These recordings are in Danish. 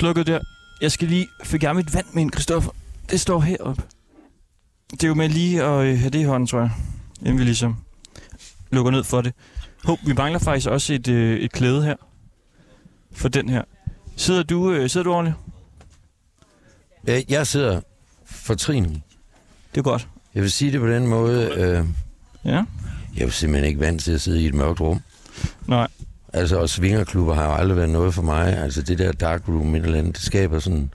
Slukkede der. Jeg skal lige jeg mit vand med ind, Christoffer. Det står heroppe. Det er jo med lige at øh, have det i hånden, tror jeg. Inden vi ligesom lukker ned for det. Hov, vi mangler faktisk også et, øh, et klæde her. For den her. Sidder du, øh, sidder du ordentligt? Øh, Jeg sidder fortrinligt. Det er godt. Jeg vil sige det på den måde. Øh, Ja? jeg er simpelthen ikke vant til at sidde i et mørkt rum. Nej. Altså, og svingerklubber har jo aldrig været noget for mig. Altså, det der dark room et eller andet, det skaber sådan...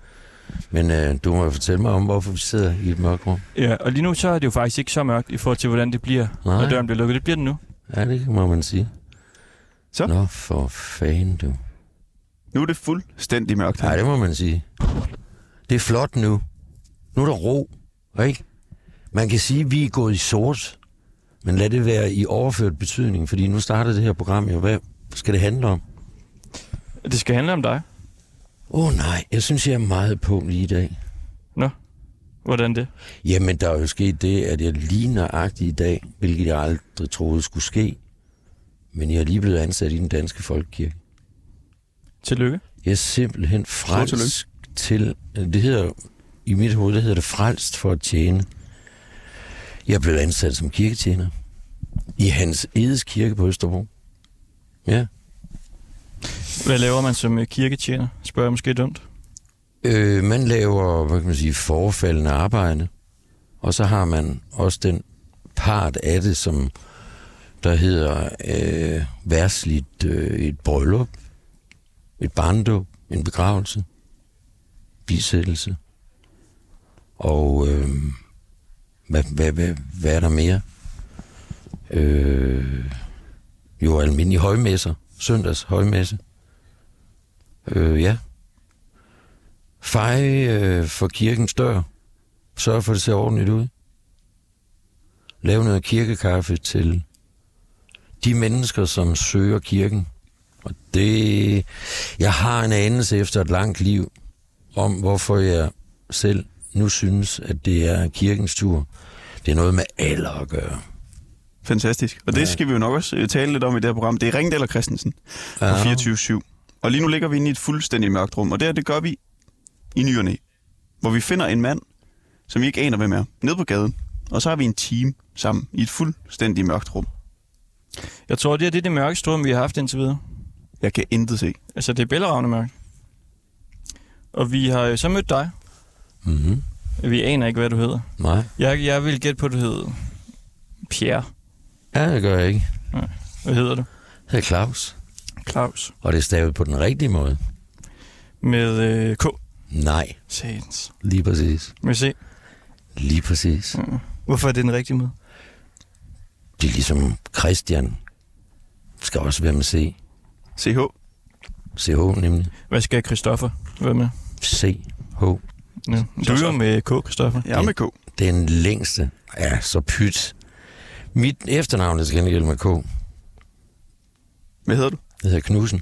Men øh, du må jo fortælle mig om, hvorfor vi sidder i et mørkt rum. Ja, og lige nu så er det jo faktisk ikke så mørkt i forhold til, hvordan det bliver, Nej. når døren bliver lukket. Det bliver den nu. Ja, det må man sige. Så? Nå, for fanden, du. Nu er det fuldstændig mørkt her. Nej, det må man sige. Det er flot nu. Nu er der ro, ikke? Man kan sige, at vi er gået i sort, men lad det være i overført betydning, fordi nu starter det her program jo. Hvad skal det handle om? Det skal handle om dig. Åh oh, nej, jeg synes, jeg er meget på lige i dag. Hvordan det? Jamen, der er jo sket det, at jeg lige nøjagtigt i dag, hvilket jeg aldrig troede skulle ske, men jeg er lige blevet ansat i den danske folkekirke. Tillykke. Jeg er simpelthen frelst til, det hedder, i mit hoved, det hedder det frelst for at tjene. Jeg er blevet ansat som kirketjener i Hans Edes Kirke på Østerbro. Ja. Hvad laver man som øh, kirketjener? Spørger jeg måske dumt. Øh, man laver, hvad kan man sige, forfaldende arbejde, og så har man også den part af det, som der hedder øh, værsligt øh, et bryllup, et barndåb, en begravelse, bisættelse, og øh, hvad, hvad, hvad, hvad er der mere? Øh, jo, almindelige højmesser, søndags højmesse. Øh, ja, Feje øh, for kirkens dør. Sørg for, at det ser ordentligt ud. Lav noget kirkekaffe til de mennesker, som søger kirken. Og det... Jeg har en anelse efter et langt liv om, hvorfor jeg selv nu synes, at det er kirkens tur. Det er noget med alder at gøre. Fantastisk. Og det Ja. skal vi jo nok også øh, tale lidt om i det her program. Det er Ringdal og Christensen på Ja. 24-7. Og lige nu ligger vi inde i et fuldstændig mørkt rum, og det her, det gør vi i ny og næ, hvor vi finder en mand, som vi ikke aner, hvem er, nede på gaden. Og så har vi en team sammen i et fuldstændig mørkt rum. Jeg tror, det er det, det mørkeste rum, vi har haft indtil videre. Jeg kan intet se. Altså, det er bælleragende mørkt. Og vi har så mødt dig. Mm-hmm. Vi aner ikke, hvad du hedder. Nej, Jeg, jeg vil gætte på, at du hedder Pierre. Ja, det gør jeg ikke. Hvad hedder du? Jeg hedder Claus, Claus. og det er stavet på den rigtige måde. Med øh, K. Nej, Satans. lige præcis. Må se. Lige præcis. Hvorfor er det den rigtige måde? Det er ligesom Christian. Skal også være med C. CH. CH nemlig. Hvad skal Christoffer være med? CH. Ja. Du er jo med K, Christoffer. Jeg er med K. Den længste. Ja, så pyt. Mit efternavn er til gengæld med K. Hvad hedder du? Det hedder Knudsen.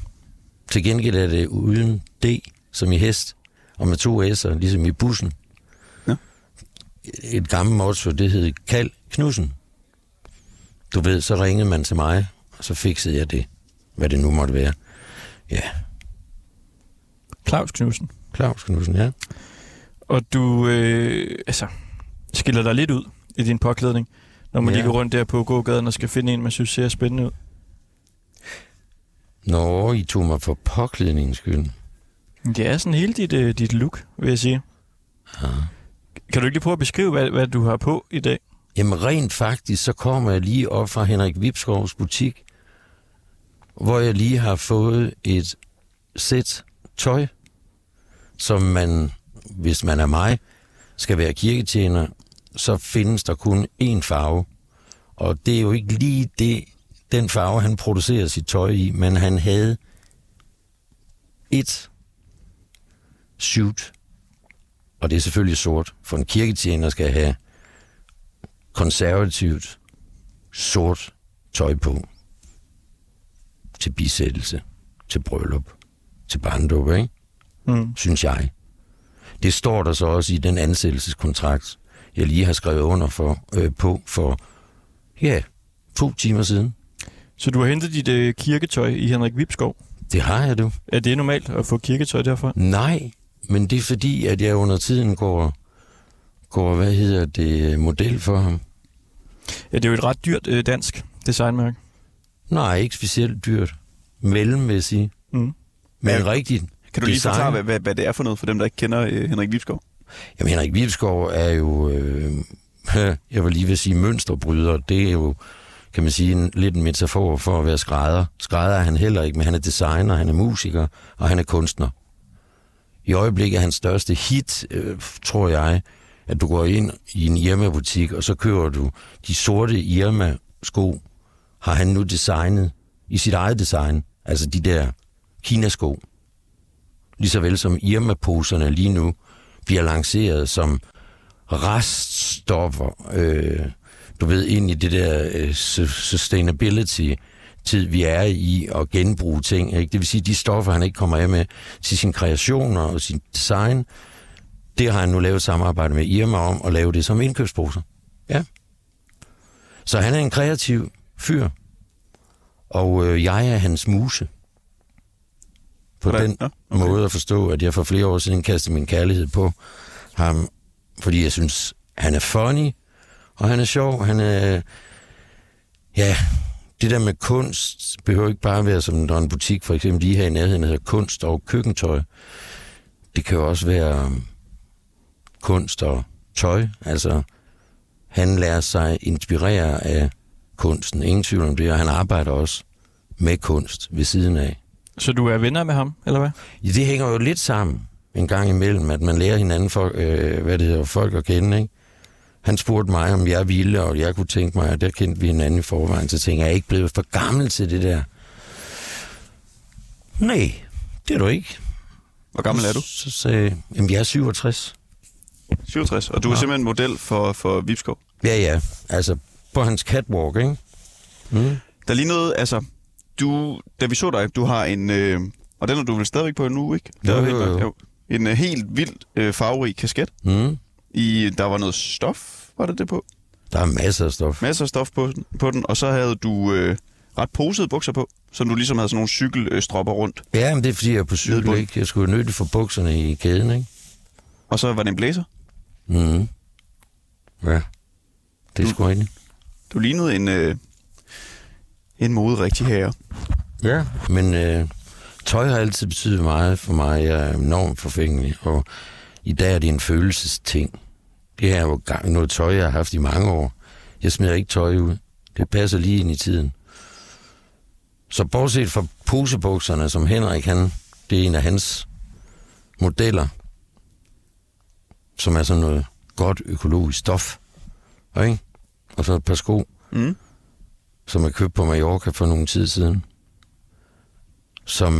Til gengæld er det uden D, som i hest, og med to S'er, ligesom i bussen. Ja. Et gammelt motto, det hed Kald Knudsen. Du ved, så ringede man til mig, og så fikset jeg det, hvad det nu måtte være. Ja, Claus Knudsen. Claus Knudsen, ja. Og du øh, altså, skiller dig lidt ud i din påklædning, når man Ja. lige går rundt der på gågaden og skal finde en, man synes ser spændende ud. Nå, I tog mig for påklædningens skyld. Det er sådan hele dit, øh, dit look, vil jeg sige. Ja. Kan du ikke lige prøve at beskrive, hvad, hvad du har på i dag? Jamen rent faktisk, så kommer jeg lige op fra Henrik Vipskovs butik, hvor jeg lige har fået et sæt tøj, som man, hvis man er mig, skal være kirketjener, så findes der kun én farve. Og det er jo ikke lige det, den farve, han producerer sit tøj i, men han havde et suit, og det er selvfølgelig sort, for en kirketjener skal have konservativt sort tøj på til bisættelse, til bryllup, til barndåb, ikke? Mm. synes jeg. Det står der så også i den ansættelseskontrakt, jeg lige har skrevet under for, øh, på for, ja, to timer siden. Så du har hentet dit øh, kirketøj i Henrik Vipskov. Det har jeg, du. Er det normalt at få kirketøj derfra? Nej, men det er fordi, at jeg under tiden går, går hvad hedder det, model for ham. Ja, det er jo et ret dyrt øh, dansk designmærke. Nej, ikke specielt dyrt. Mellem, vil jeg sige. Mm. Men Ja. rigtigt. Kan du lige Design. forklare, hvad, hvad, hvad det er for noget, for dem, der ikke kender øh, Henrik Vibskov? Jamen, Henrik Vilskov er jo, øh, jeg vil lige vil sige mønsterbryder. Det er jo, kan man sige, en, lidt en metafor for at være skrædder. Skrædder er han heller ikke, men han er designer, han er musiker, og han er kunstner. I øjeblikket er hans største hit, øh, tror jeg, at du går ind i en Irma-butik, og så køber du de sorte Irma-sko, har han nu designet i sit eget design. Altså de der Kinasko. Lige så vel som Irma-poserne lige nu bliver lanceret som reststoffer, øh, du ved, ind i det der øh, sustainability tid, vi er i, og genbruge ting. Ikke? Det vil sige, de stoffer, han ikke kommer af med til sin kreationer og sin design, det har han nu lavet samarbejde med Irma om at lave det som indkøbsposer. Ja. Så han er en kreativ fyr, og øh, jeg er hans muse. På Hvordan? den Ja, okay. måde at forstå, at jeg for flere år siden kastede min kærlighed på ham, fordi jeg synes, han er funny, og han er sjov, han er... Ja, det der med kunst behøver ikke bare være som når en butik, for eksempel lige her i nærheden, der hedder kunst og køkkentøj. Det kan jo også være um, kunst og tøj. Altså, han lærer sig inspirere af kunsten. Ingen tvivl om det, og han arbejder også med kunst ved siden af. Så du er venner med ham, eller hvad? Ja, det hænger jo lidt sammen en gang imellem, at man lærer hinanden for, øh, hvad det hedder, folk at kende, ikke? Han spurgte mig, om jeg ville, og jeg kunne tænke mig, at der kendte vi hinanden i forvejen, så tænkte jeg, er jeg ikke blevet for gammel til det der? Nej, det er du ikke. Hvor gammel er du? Så sagde jeg, jamen jeg er 67. 67. Og du er Ja. simpelthen model for, for Vibskov. Ja, ja, altså på hans catwalk, ikke? Mm. Der er lige noget, altså, du, da vi så dig, du har en, øh, og den er du vel stadigvæk på nu, ikke? Jo, jo, jo. nok- En øh, helt vildt øh, farverig kasket. Mm. I, der var noget stof, var det det på? Der er masser af stof. Masser af stof på, den- på den, og så havde du øh, ret posede bukser på, som du ligesom havde sådan nogle cykelstropper rundt. Ja, men det er fordi, jeg er på cykel, Nedbund. ikke? Jeg skulle jo nødt få bukserne i kæden, ikke? Og så var det en blæser. Mm. Ja, det er sgu rigtigt. Du lignede en, øh, en mode rigtig herre. Ja. Men øh, tøj har altid betydet meget for mig. Jeg er enormt forfængelig, og i dag er det en følelsesting. Det her er jo gang- noget tøj, jeg har haft i mange år. Jeg smider ikke tøj ud. Det passer lige ind i tiden. Så bortset fra posebukserne, som Henrik, han, det er en af hans modeller, som er sådan noget godt økologisk stof. Ikke? Og så et par sko Mm. Som jeg købte på Mallorca for nogle tid siden, som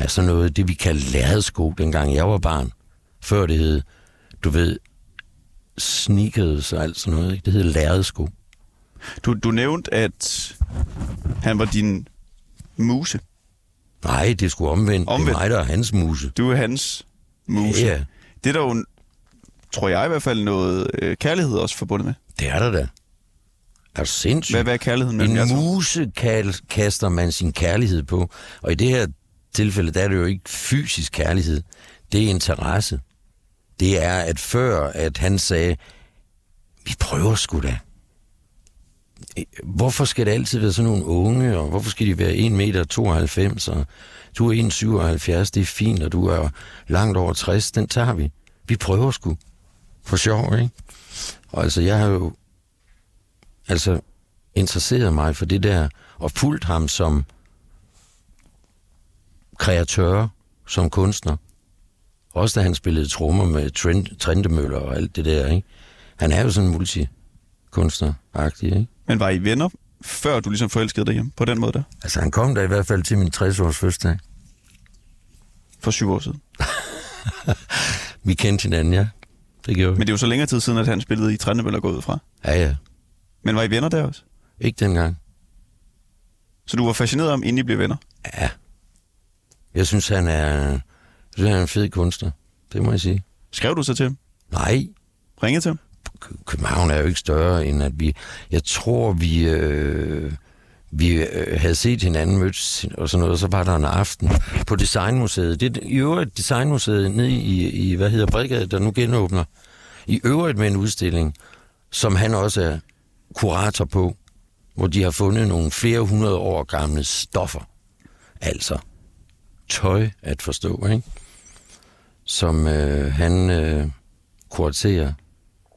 er sådan noget, det vi kaldte lærredsko, dengang jeg var barn. Før det hed, du ved, sneakers og alt sådan noget. Ikke? Det hed lærredsko. Du, du nævnte, at han var din muse. Nej, det skulle omvendt. omvendt. Det er mig, der er hans muse. Du er hans muse. Ja, Det er der jo, tror jeg i hvert fald, noget øh, kærlighed også forbundet med. det er der da. Er du sindssygt? Hvad, hvad er kærligheden mellem En muse kaster man sin kærlighed på. Og i det her tilfælde, der er det jo ikke fysisk kærlighed. Det er interesse. Det er, at før at han sagde, vi prøver sgu da. Hvorfor skal det altid være sådan nogle unge, og hvorfor skal de være 1,92 meter, og du er 1,77, det er fint, og du er langt over 60, den tager vi. Vi prøver sgu. For sjov, ikke? Og altså, jeg har jo altså interesseret mig for det der, og fulgt ham som kreatør, som kunstner. Også da han spillede trommer med Trend, Trendemøller og alt det der, ikke? Han er jo sådan multikunstner-agtig, ikke? Men var I venner, før du ligesom forelskede dig hjem? På den måde der? Altså, han kom der i hvert fald til min 60-års fødselsdag. For syv år siden. Vi kendte hinanden, ja. Det gjorde vi. Men det er jo så længere tid siden, at han spillede i Trendemøller gået ud fra. Ja, ja. Men var I venner der også? Ikke dengang. Så du var fascineret om, inden I blev venner? Ja. Jeg synes, han er, jeg synes, han er en fed kunstner. Det må jeg sige. Skrev du så til ham? Nej, Ringede til ham? Kø- København er jo ikke større end at vi... Jeg tror, vi... Øh, vi øh, havde set hinanden mødt og sådan noget, og så var der en aften på Designmuseet. Det er i øvrigt Designmuseet nede i, i hvad hedder Brigade, der nu genåbner. I øvrigt med en udstilling, som han også er kurator på, hvor de har fundet nogle flere hundrede år gamle stoffer. Altså tøj at forstå, ikke? Som øh, han øh, kuraterer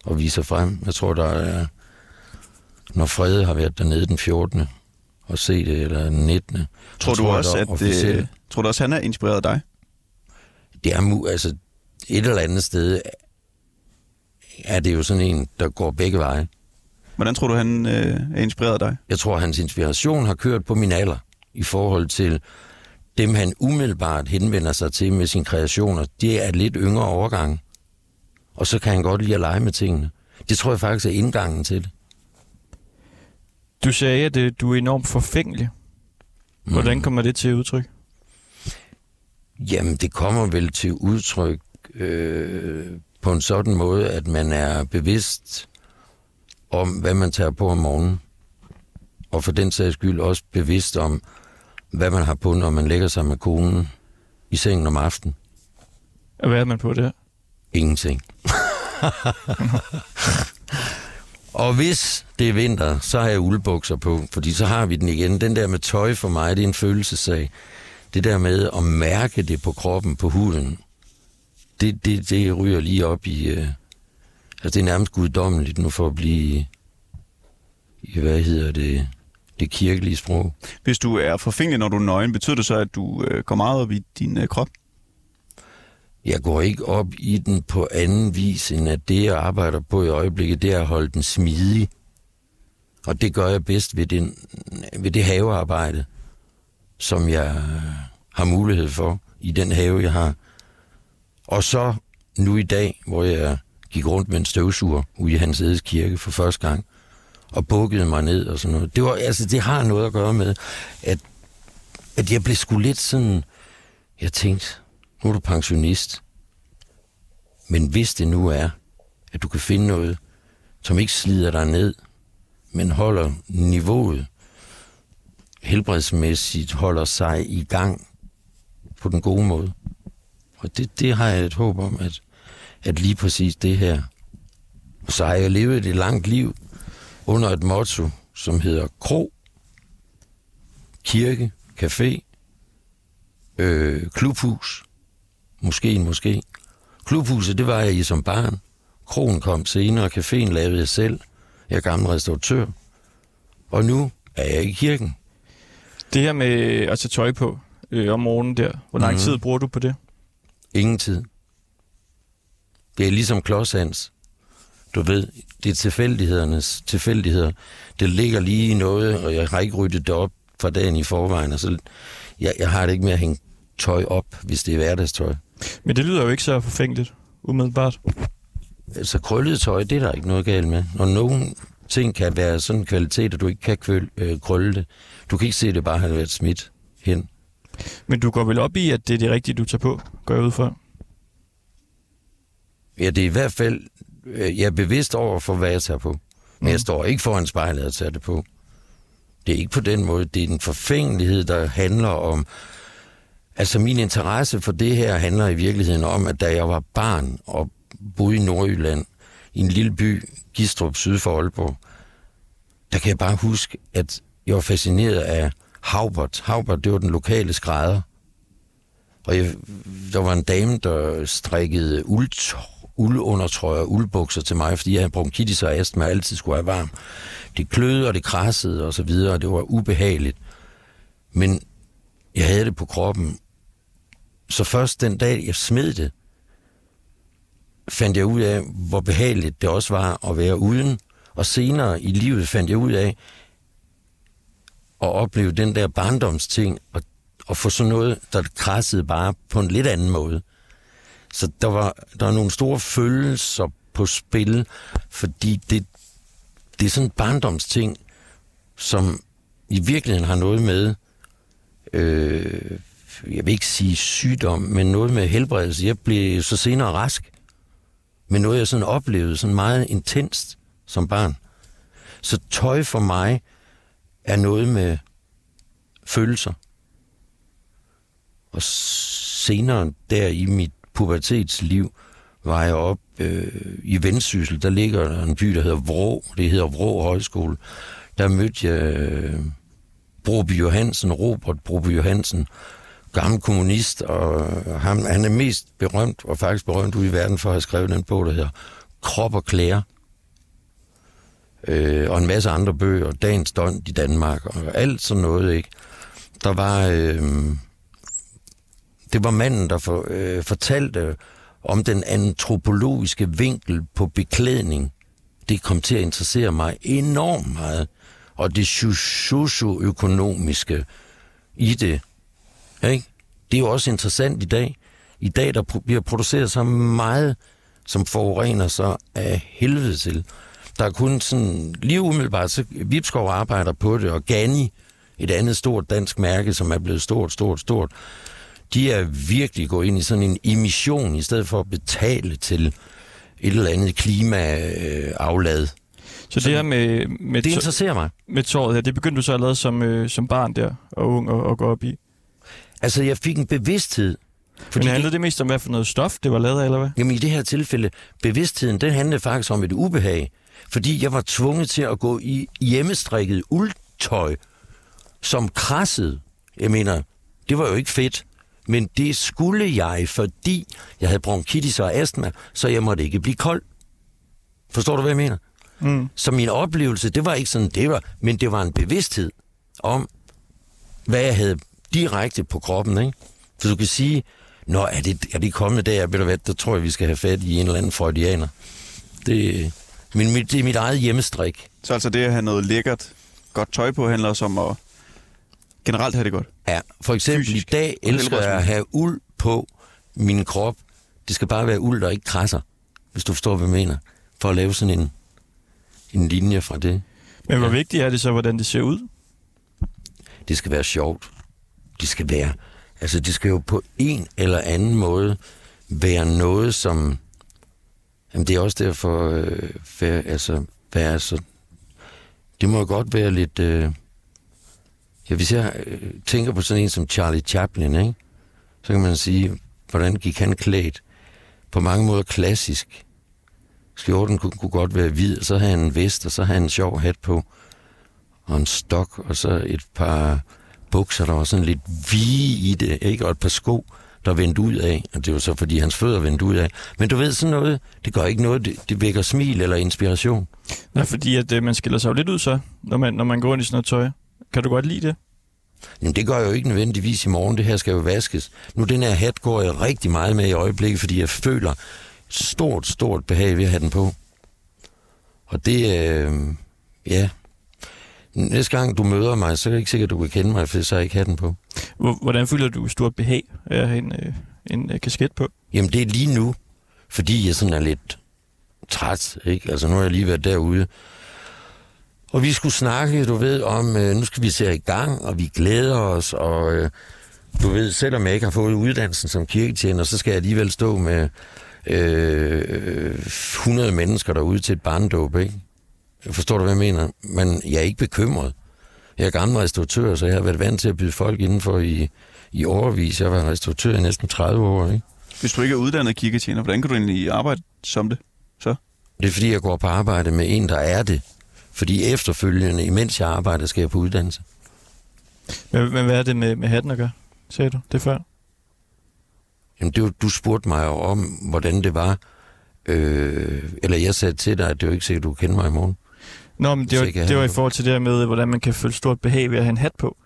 og viser frem. Jeg tror, der er, når Frede har været dernede den 14. og se det, eller den 19. Tror du jeg, også, at officielt- øh, tror du også, han er inspireret af dig? det er altså et eller andet sted er det jo sådan en, der går begge veje. Hvordan tror du, han øh, er inspireret dig? Jeg tror, hans inspiration har kørt på min alder i forhold til dem, han umiddelbart henvender sig til med sine kreationer. Det er lidt yngre overgang. Og så kan han godt lide at lege med tingene. Det tror jeg faktisk er indgangen til det. Du sagde, at øh, du er enormt forfængelig. Hvordan kommer det til udtryk? Jamen, det kommer vel til udtryk øh, på en sådan måde, at man er bevidst om, hvad man tager på om morgenen. Og for den sags skyld også bevidst om, hvad man har på, når man lægger sig med konen i sengen om aftenen. Og hvad er man på der? Ingenting. og hvis det er vinter, så har jeg uldbukser på, fordi så har vi den igen. Den der med tøj for mig, det er en følelsessag. Det der med at mærke det på kroppen, på huden, det, det, det ryger lige op i... Altså det er nærmest guddommeligt nu for at blive i, hvad hedder det, det kirkelige sprog. Hvis du er forfængelig, når du er nøgen, betyder det så, at du øh, går meget op i din øh, krop? Jeg går ikke op i den på anden vis, end at det, jeg arbejder på i øjeblikket, det er at holde den smidig. Og det gør jeg bedst ved, den, ved det havearbejde, som jeg har mulighed for i den have, jeg har. Og så nu i dag, hvor jeg gik rundt med en støvsuger ude i Hans Edes Kirke for første gang, og bukkede mig ned og sådan noget. Det, var, altså, det har noget at gøre med, at, at jeg blev sgu lidt sådan... Jeg tænkte, nu er du pensionist. Men hvis det nu er, at du kan finde noget, som ikke slider dig ned, men holder niveauet helbredsmæssigt, holder sig i gang på den gode måde. Og det, det har jeg et håb om, at, at lige præcis det her. Så har jeg levet et langt liv under et motto, som hedder kro, kirke, café, øh, klubhus, måske en måske. Klubhuset, det var jeg i som barn. Krogen kom senere, caféen lavede jeg selv. Jeg er gammel restauratør. Og nu er jeg i kirken. Det her med at tage tøj på øh, om morgenen der. Hvor lang Mhm. tid bruger du på det? Ingen tid. Det er ligesom klodshands. Du ved, det er tilfældighedernes tilfældigheder. Det ligger lige i noget, og jeg har ikke ryddet det op fra dagen i forvejen. Og så, jeg, jeg har det ikke med at hænge tøj op, hvis det er hverdagstøj. Men det lyder jo ikke så forfængeligt, umiddelbart. Altså krøllet tøj, det er der ikke noget galt med. Når nogen ting kan være sådan en kvalitet, at du ikke kan kvøl, øh, krølle det. Du kan ikke se, at det bare har været smidt hen. Men du går vel op i, at det er det rigtige, du tager på, går jeg ud fra. Ja, det er i hvert fald, øh, jeg er bevidst over for, hvad jeg tager på. Men jeg står ikke foran spejlet og tager det på. Det er ikke på den måde. Det er en forfængelighed, der handler om... Altså, min interesse for det her handler i virkeligheden om, at da jeg var barn og boede i Nordjylland, i en lille by, Gistrup, syd for Aalborg, der kan jeg bare huske, at jeg var fascineret af Haubert. Haubert, det var den lokale skrædder. Og jeg, der var en dame, der strikkede uld, uldundertrøjer og uldbukser til mig, fordi jeg havde bronkitis og astma, og altid skulle have varm. Det kløede, og det krassede, og så videre, og det var ubehageligt. Men jeg havde det på kroppen. Så først den dag, jeg smed det, fandt jeg ud af, hvor behageligt det også var at være uden. Og senere i livet fandt jeg ud af at opleve den der barndomsting, og, og få sådan noget, der krassede bare på en lidt anden måde. Så der var, der er nogle store følelser på spil, fordi det, det er sådan en barndomsting, som i virkeligheden har noget med, øh, jeg vil ikke sige sygdom, men noget med helbredelse. Jeg blev så senere rask, men noget jeg sådan oplevede sådan meget intenst som barn. Så tøj for mig er noget med følelser. Og senere der i mit pubertetsliv var jeg op øh, i Vendsyssel. Der ligger der en by, der hedder Vrå. Det hedder Vrå Højskole. Der mødte jeg øh, Broby Johansen, Robert Broby Johansen, gammel kommunist, og ham, han er mest berømt, og faktisk berømt ude i verden for at have skrevet den bog, der hedder Krop og Klæder. Øh, og en masse andre bøger, Dagens Døgn i Danmark, og alt sådan noget, ikke? Der var... Øh, det var manden, der for, øh, fortalte om den antropologiske vinkel på beklædning. Det kom til at interessere mig enormt meget. Og det socioøkonomiske i det. Ikke? Det er jo også interessant i dag. I dag der bliver produceret så meget, som forurener sig af helvede til. Der er kun sådan, lige umiddelbart, så Vipskov arbejder på det, og Gani, et andet stort dansk mærke, som er blevet stort, stort, stort, de er virkelig gået ind i sådan en emission, i stedet for at betale til et eller andet klimaaflad. Så det her med, med, Det interesserer mig. med tåret her, det begyndte du så allerede som, øh, som barn der, og ung og, og gå op i. Altså, jeg fik en bevidsthed. Fordi Men handlede det, det mest om, hvad for noget stof det var lavet af, eller hvad? jamen, i det her tilfælde, bevidstheden, den handlede faktisk om et ubehag. Fordi jeg var tvunget til at gå i hjemmestrikket uldtøj, som krassede. Jeg mener, det var jo ikke fedt. Men det skulle jeg, fordi jeg havde bronkitis og astma, så jeg måtte ikke blive kold. Forstår du, hvad jeg mener? Mm. Så min oplevelse, det var ikke sådan, det var, men det var en bevidsthed om, hvad jeg havde direkte på kroppen, ikke? For du kan sige, Nå, er det, er det kommet der, ved du hvad, der tror jeg, vi skal have fat i en eller anden freudianer. Det, men mit, det er mit eget hjemmestrik. Så altså det at have noget lækkert, godt tøj på, handler også om at generelt have det godt. Ja, for eksempel Fysisk i dag elsker jeg at have uld på min krop. Det skal bare være uld, der ikke krasser, hvis du forstår, hvad jeg mener. For at lave sådan en, en linje fra det. Men hvor Ja. vigtigt er det så, hvordan det ser ud? Det skal være sjovt. Det skal være... Altså, det skal jo på en eller anden måde være noget, som... Jamen, det er også derfor... Øh, være, altså, være så... Det må jo godt være lidt... Øh, ja, hvis jeg øh, tænker på sådan en som Charlie Chaplin, ikke? så kan man sige, hvordan gik han klædt? På mange måder klassisk. Skjorten kunne, kunne godt være hvid, og så havde han en vest, og så havde han en sjov hat på, og en stok, og så et par bukser, der var sådan lidt vige i det, ikke? og et par sko, der vendte ud af, og det var så fordi hans fødder vendte ud af. Men du ved, sådan noget, det gør ikke noget, det, det vækker smil eller inspiration. Nej, fordi at, øh, man skiller sig jo lidt ud så, når man, når man går ind i sådan noget tøj. Kan du godt lide det? Jamen, det gør jeg jo ikke nødvendigvis i morgen. Det her skal jo vaskes. Nu, den her hat går jeg rigtig meget med i øjeblikket, fordi jeg føler stort, stort behag ved at have den på. Og det, øh, ja... Næste gang du møder mig, så er det ikke sikkert, at du kan kende mig, for så har jeg ikke hatten på. Hvor- Hvordan føler du stort behag af at have en, øh, en øh, kasket på? Jamen, det er lige nu, fordi jeg sådan er lidt træt, ikke? Altså, nu har jeg lige været derude. Og vi skulle snakke, du ved, om, øh, nu skal vi se i gang, og vi glæder os, og øh, du ved, selvom jeg ikke har fået uddannelsen som kirketjener, så skal jeg alligevel stå med øh, 100 mennesker derude til et barndåb, ikke? Forstår du, hvad jeg mener? Men jeg er ikke bekymret. Jeg er gammel restauratør, så jeg har været vant til at byde folk indenfor i, i overvis. Jeg har været restauratør i næsten 30 år, ikke? Hvis du ikke er uddannet kirketjener, hvordan kan du egentlig arbejde som det? Det er fordi, jeg går på arbejde med en, der er det. Fordi efterfølgende, imens jeg arbejder, skal jeg på uddannelse. Men, men hvad er det med, med hatten at gøre? Sagde du det før? Jamen, det, var- du spurgte mig jo om, hvordan det var. Øh, eller jeg sagde til dig, at det er jo ikke sikkert, du kender mig i morgen. Nå, men det var, det var i forhold til det her med, hvordan man kan føle stort behag ved at have en hat på.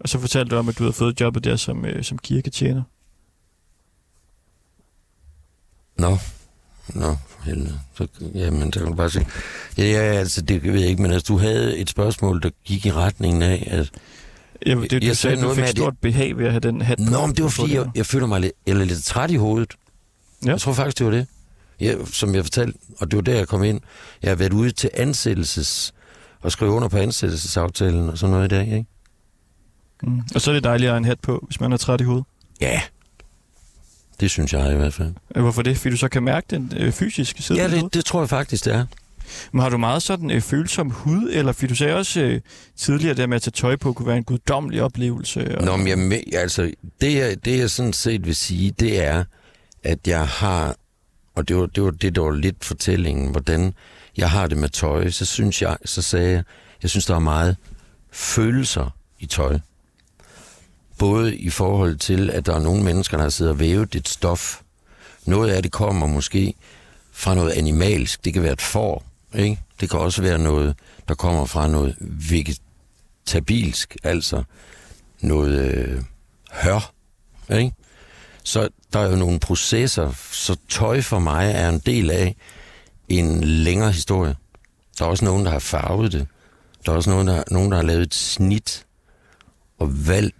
Og så fortalte du om, at du havde fået jobbet der som, øh, som kirketjener. Nå, nå, for helvede. Så, jamen, så kan du bare sige. Ja, ja, altså, det ved jeg ikke, men altså, du havde et spørgsmål, der gik i retningen af, at... Ja, det, Jeg du sagde sagde, du noget fik med, stort behag ved at have den hat på. Nå, men det var fordi, jeg, jeg føler mig lidt, eller lidt træt i hovedet. Ja. Jeg tror faktisk, det var det. Ja, som jeg fortalte, og det var der, jeg kom ind. Jeg har været ude til ansættelses, og skrive under på ansættelsesaftalen og sådan noget i dag, ikke? Mm. Og så er det dejligt at have en hat på, hvis man er træt i hovedet. Ja. Det synes jeg i hvert fald. Øh, Hvorfor det? Fordi du så kan mærke den øh, fysiske side Ja, det, det tror jeg faktisk, det er. Men har du meget sådan øh, følsom hud, eller fordi du sagde også øh, tidligere, det med at tage tøj på kunne være en guddommelig oplevelse? Og... Nå, men jeg, altså, det, jeg, det jeg sådan set vil sige, det er, at jeg har, og det var det, var, det der var lidt fortællingen, hvordan jeg har det med tøj, så synes jeg, så sagde jeg, jeg synes, der er meget følelser i tøj. Både i forhold til, at der er nogle mennesker, der har siddet og vævet et stof. Noget af det kommer måske fra noget animalsk. Det kan være et får, ikke? Det kan også være noget, der kommer fra noget vegetabilsk, altså noget øh, hør, ikke? Så der er jo nogle processer, så tøj for mig er en del af en længere historie. Der er også nogen, der har farvet det. Der er også nogen, der, nogen, der har lavet et snit og valgt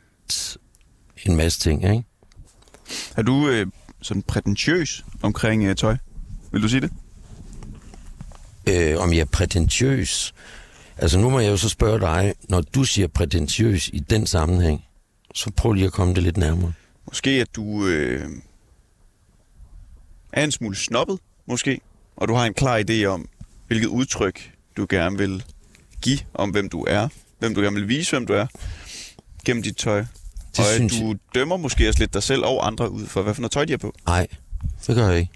en masse ting, ikke? Er du øh, sådan prætentiøs omkring øh, tøj? Vil du sige det? øh, om jeg er prætentiøs. Altså nu må jeg jo så spørge dig, når du siger prætentiøs i den sammenhæng, så prøv lige at komme det lidt nærmere. Måske at du øh, er en smule snobbet, måske, og du har en klar idé om, hvilket udtryk du gerne vil give om, hvem du er, hvem du gerne vil vise, hvem du er, gennem dit tøj. Det og at synes du dømmer måske også lidt dig selv og andre ud for, hvad for noget tøj de har på. Nej, det gør jeg ikke.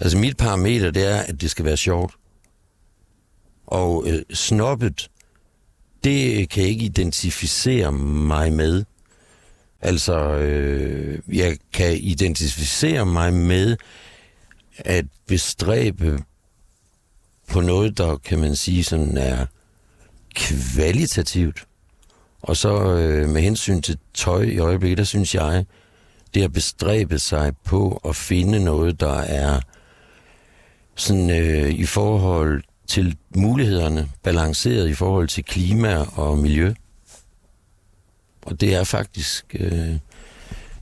Altså mit parameter, det er, at det skal være sjovt. Og øh, snobbet, det kan jeg ikke identificere mig med. Altså, øh, jeg kan identificere mig med at bestræbe på noget, der kan man sige sådan er kvalitativt. Og så øh, med hensyn til tøj i øjeblikket, der synes jeg, det at bestræbe sig på at finde noget, der er sådan øh, i forhold til mulighederne, balanceret i forhold til klima og miljø. Og det er faktisk, øh,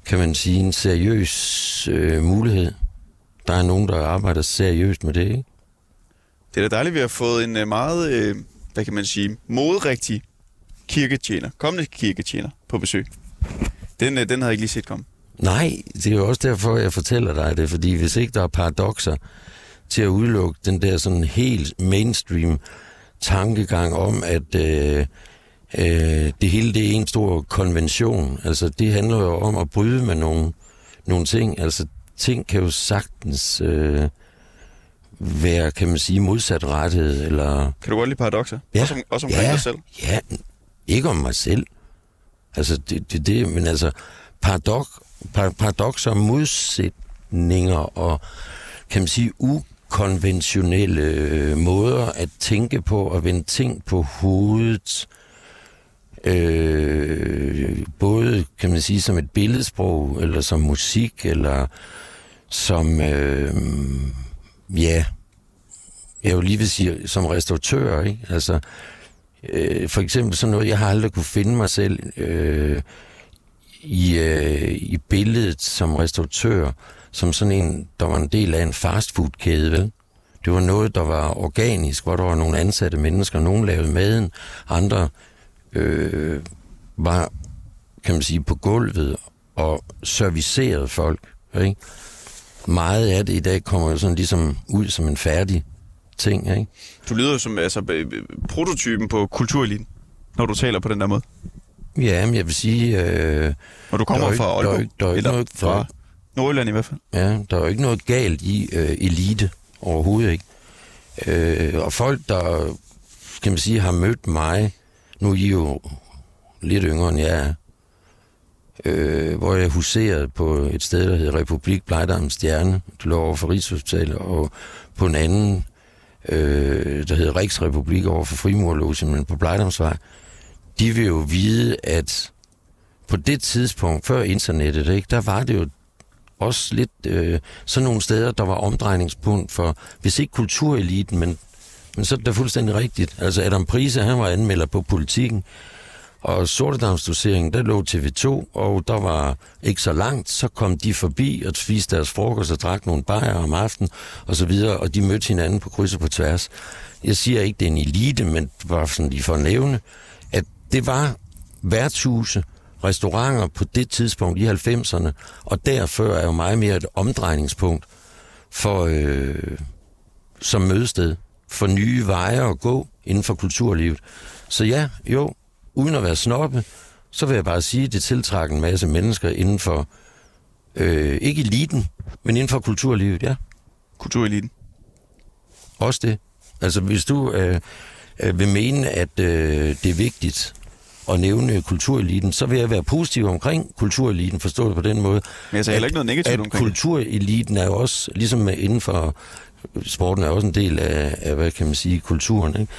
kan man sige, en seriøs øh, mulighed. Der er nogen, der arbejder seriøst med det, ikke? Det er da dejligt, at vi har fået en øh, meget, øh, hvad kan man sige, modrigtig kirketjener, kommende kirketjener på besøg. Den, øh, den havde jeg ikke lige set komme. Nej, det er jo også derfor, jeg fortæller dig det, fordi hvis ikke der er paradoxer til at udelukke den der sådan helt mainstream tankegang om, at øh, øh, det hele det er en stor konvention. Altså det handler jo om at bryde med nogle, nogle ting. Altså ting kan jo sagtens øh, være, kan man sige, modsatrettet, eller... Kan du godt lide paradoxer? Ja. Også, om, også omkring ja, dig selv? Ja, ikke om mig selv. Altså, det, det, det men altså, paradok, par, paradoxer, modsætninger og, kan man sige, ukonventionelle øh, måder at tænke på og vende ting på hovedet, øh, både, kan man sige, som et billedsprog, eller som musik, eller som, øh, ja, jeg vil lige vil sige, som restauratør, ikke? Altså, øh, for eksempel sådan noget, jeg har aldrig kunne finde mig selv øh, i, øh, i billedet som restauratør, som sådan en, der var en del af en fastfoodkæde, vel? Det var noget, der var organisk, hvor der var nogle ansatte mennesker. Nogle lavede maden, andre øh, var, kan man sige, på gulvet og servicerede folk. Ikke? Meget af det i dag kommer jo sådan ligesom ud som en færdig ting. Ikke? Du lyder jo som altså, øh, øh, prototypen på kultureliten, når du taler på den der måde. Ja, men jeg vil sige... Øh, Og du kommer Der er fra der Aalborg, der er ikke eller noget- fra der- Nordjylland i hvert fald. Ja, der er jo ikke noget galt i øh, elite overhovedet ikke. Øh, og folk, der kan man sige, har mødt mig, nu er I jo lidt yngre end jeg er, øh, hvor jeg huserede på et sted, der hedder Republik Blejdam Stjerne, det lå over for Rigshospitalet, og på en anden, øh, der hedder Riksrepublik over for Frimurlåsen, men på Blejdomsvej, de vil jo vide, at på det tidspunkt, før internettet, ikke, der var det jo også lidt øh, sådan nogle steder, der var omdrejningspunkt for, hvis ikke kultureliten, men, men så er det da fuldstændig rigtigt. Altså Adam Prise, han var anmelder på politikken, og Sortedamsdoseringen, der lå TV2, og der var ikke så langt, så kom de forbi og spiste deres frokost og drak nogle bajer om aftenen, og så videre, og de mødte hinanden på kryds og på tværs. Jeg siger ikke, det er en elite, men bare sådan lige for at nævne, at det var værtshuse, restauranter på det tidspunkt i 90'erne, og derfor er jo meget mere et omdrejningspunkt for, øh, som mødested. for nye veje at gå inden for kulturlivet. Så ja, jo, uden at være snoppe, så vil jeg bare sige, at det tiltrækker en masse mennesker inden for, øh, ikke eliten, men inden for kulturlivet, ja. Kultureliten. Også det. Altså, hvis du øh, øh, vil mene, at øh, det er vigtigt at nævne kultureliten, så vil jeg være positiv omkring kultureliten, forstået på den måde. Men jeg sagde heller ikke noget negativt at omkring det. kultureliten er jo også, ligesom inden for sporten er også en del af, af hvad kan man sige, kulturen. Ikke?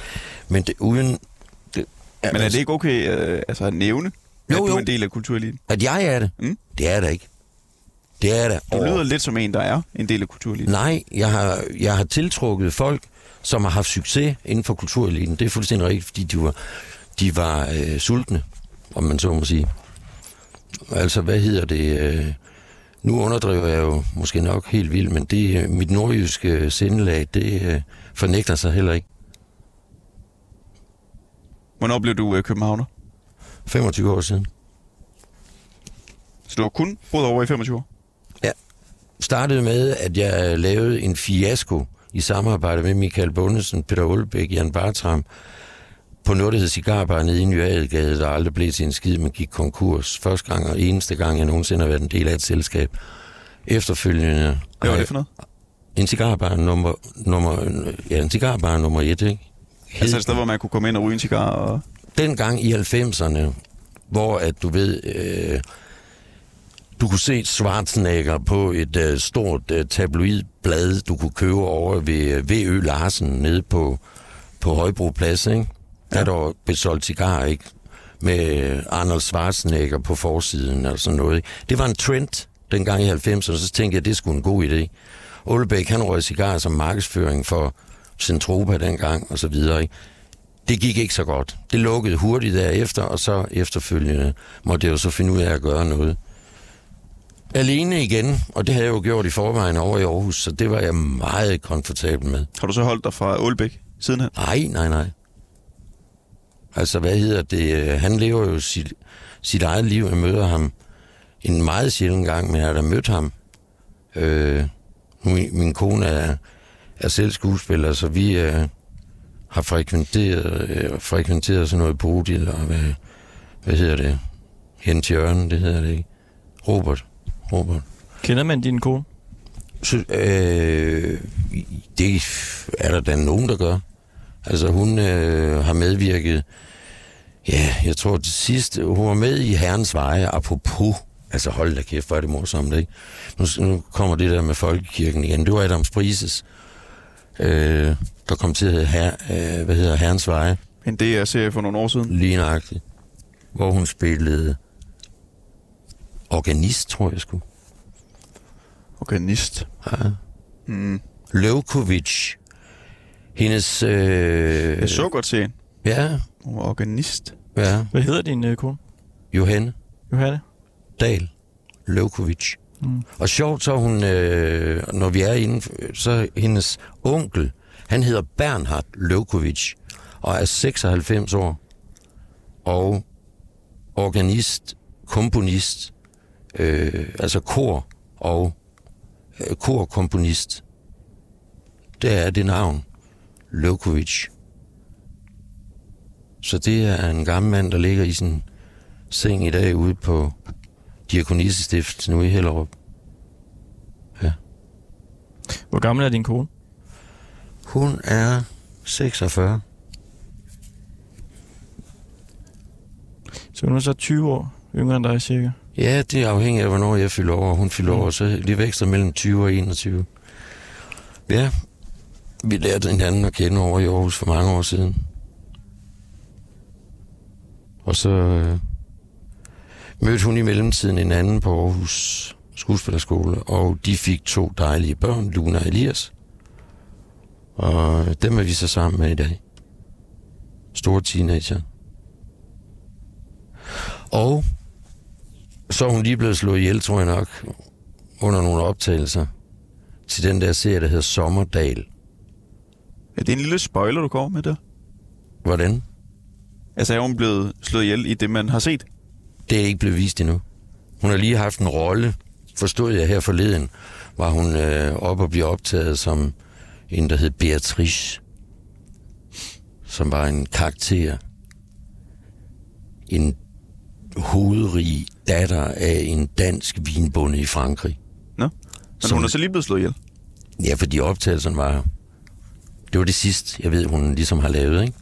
Men det, uden... Det, Men er det ikke okay øh, altså at nævne, Jo, at du jo. er en del af kultureliten? At jeg er det? Mm. Det er det ikke. Det er det. Du over- lyder lidt som en, der er en del af kultureliten. Nej, jeg har, jeg har tiltrukket folk, som har haft succes inden for kultureliten. Det er fuldstændig rigtigt, fordi de var, de var øh, sultne, om man så må sige. Altså, hvad hedder det? Øh, nu underdriver jeg jo måske nok helt vildt, men det, øh, mit nordjyske sindelag, det øh, fornægter sig heller ikke. Hvornår blev du øh, københavner? 25 år siden. Så du har kun boet over i 25 år? startede med, at jeg lavede en fiasko i samarbejde med Michael Bundesen, Peter Olbæk, Jan Bartram, på noget, der hed Cigarbar nede i Nyadegade, der aldrig blev til en skid, men gik konkurs. Første gang og eneste gang, jeg nogensinde har været en del af et selskab. Efterfølgende... Hvad var det for noget? En cigarbar nummer, nummer, ja, en cigarbar nummer et, ikke? Altså et sted, hvor man kunne komme ind og ryge en cigar og... dengang i 90'erne, hvor at du ved, øh, du kunne se Schwarzenegger på et øh, stort øh, tabloidblad, du kunne købe over ved øh, V.Ø. Larsen nede på, på Højbro Plads, ikke? Ja. Der der blev solgt cigarer, ikke? Med øh, Arnold Schwarzenegger på forsiden eller sådan noget. Ikke? Det var en trend dengang i 90'erne, så tænkte jeg, det skulle en god idé. Olbæk, han røg cigarer som markedsføring for Centropa dengang, og så videre, ikke? Det gik ikke så godt. Det lukkede hurtigt derefter, og så efterfølgende måtte jeg jo så finde ud af at gøre noget. Alene igen, og det havde jeg jo gjort i forvejen over i Aarhus, så det var jeg meget komfortabel med. Har du så holdt dig fra Ålbæk sidenhen? Nej, nej, nej. Altså, hvad hedder det? Øh, Han lever jo sit, sit eget liv. Jeg møder ham en meget sjælden gang, men jeg har da mødt ham. Øh, min, min kone er, er selv skuespiller, så vi øh, har frekventeret, øh, frekventeret sådan noget Bodil, og hvad, hvad hedder det? Jens Jørgen, det hedder det ikke. Robert. Robert. Kender man din kone? Så, øh, det er der da nogen, der gør. Altså, hun øh, har medvirket, ja, jeg tror det sidste, hun var med i Herrens Veje, apropos, altså hold da kæft, hvor er det morsomt, ikke? Nu, nu kommer det der med Folkekirken igen. Det var Adams Prises, øh, der kom til at hedde her, øh, hvad hedder Herrens Veje, En DR-serie for nogle år siden. lige nøjagtigt, hvor hun spillede organist, tror jeg sgu. Organist. Ja. Mm. Levkovic, hendes... Øh, Jeg så godt serien. Ja, Hun var organist. ja. Hvad hedder din øh, kone? Johanne Johanne? Dahl Levkovic. Mm. Og sjovt så hun, øh, når vi er inde, så hendes onkel, han hedder Bernhard Levkovic, og er 96 år, og organist, komponist, øh, altså kor og øh, korkomponist. Det er det navn, Levkovic. Så det er en gammel mand, der ligger i sin seng i dag ude på Diakonissestift nu i Hellerup. Hvor gammel er din kone? Hun er 46. Så hun er så 20 år yngre end dig, cirka. Ja, det er afhængigt af, hvornår jeg fylder over. Hun fylder over, så det veksler mellem 20 og 21. Ja, vi lærte hinanden at kende over i Aarhus for mange år siden. Og så øh, mødte hun i mellemtiden en anden på Aarhus skuespillerskole, og de fik to dejlige børn, Luna og Elias. Og dem er vi så sammen med i dag. Store teenager. Og så er hun lige blevet slået ihjel, tror jeg nok, under nogle optagelser til den der serie, der hedder Sommerdal. Er det en lille spoiler, du kommer med der? Hvordan? Altså er hun blevet slået ihjel i det, man har set? Det er ikke blevet vist endnu. Hun har lige haft en rolle, forstod jeg her forleden, var hun øh, op og blive optaget som en, der hed Beatrice. som var en karakter. En hovedrig datter af en dansk vinbonde i Frankrig. Nå. Men Som- hun er så lige blevet slået ihjel. Ja, fordi optagelserne var... Det var det sidste, jeg ved, hun ligesom har lavet, ikke?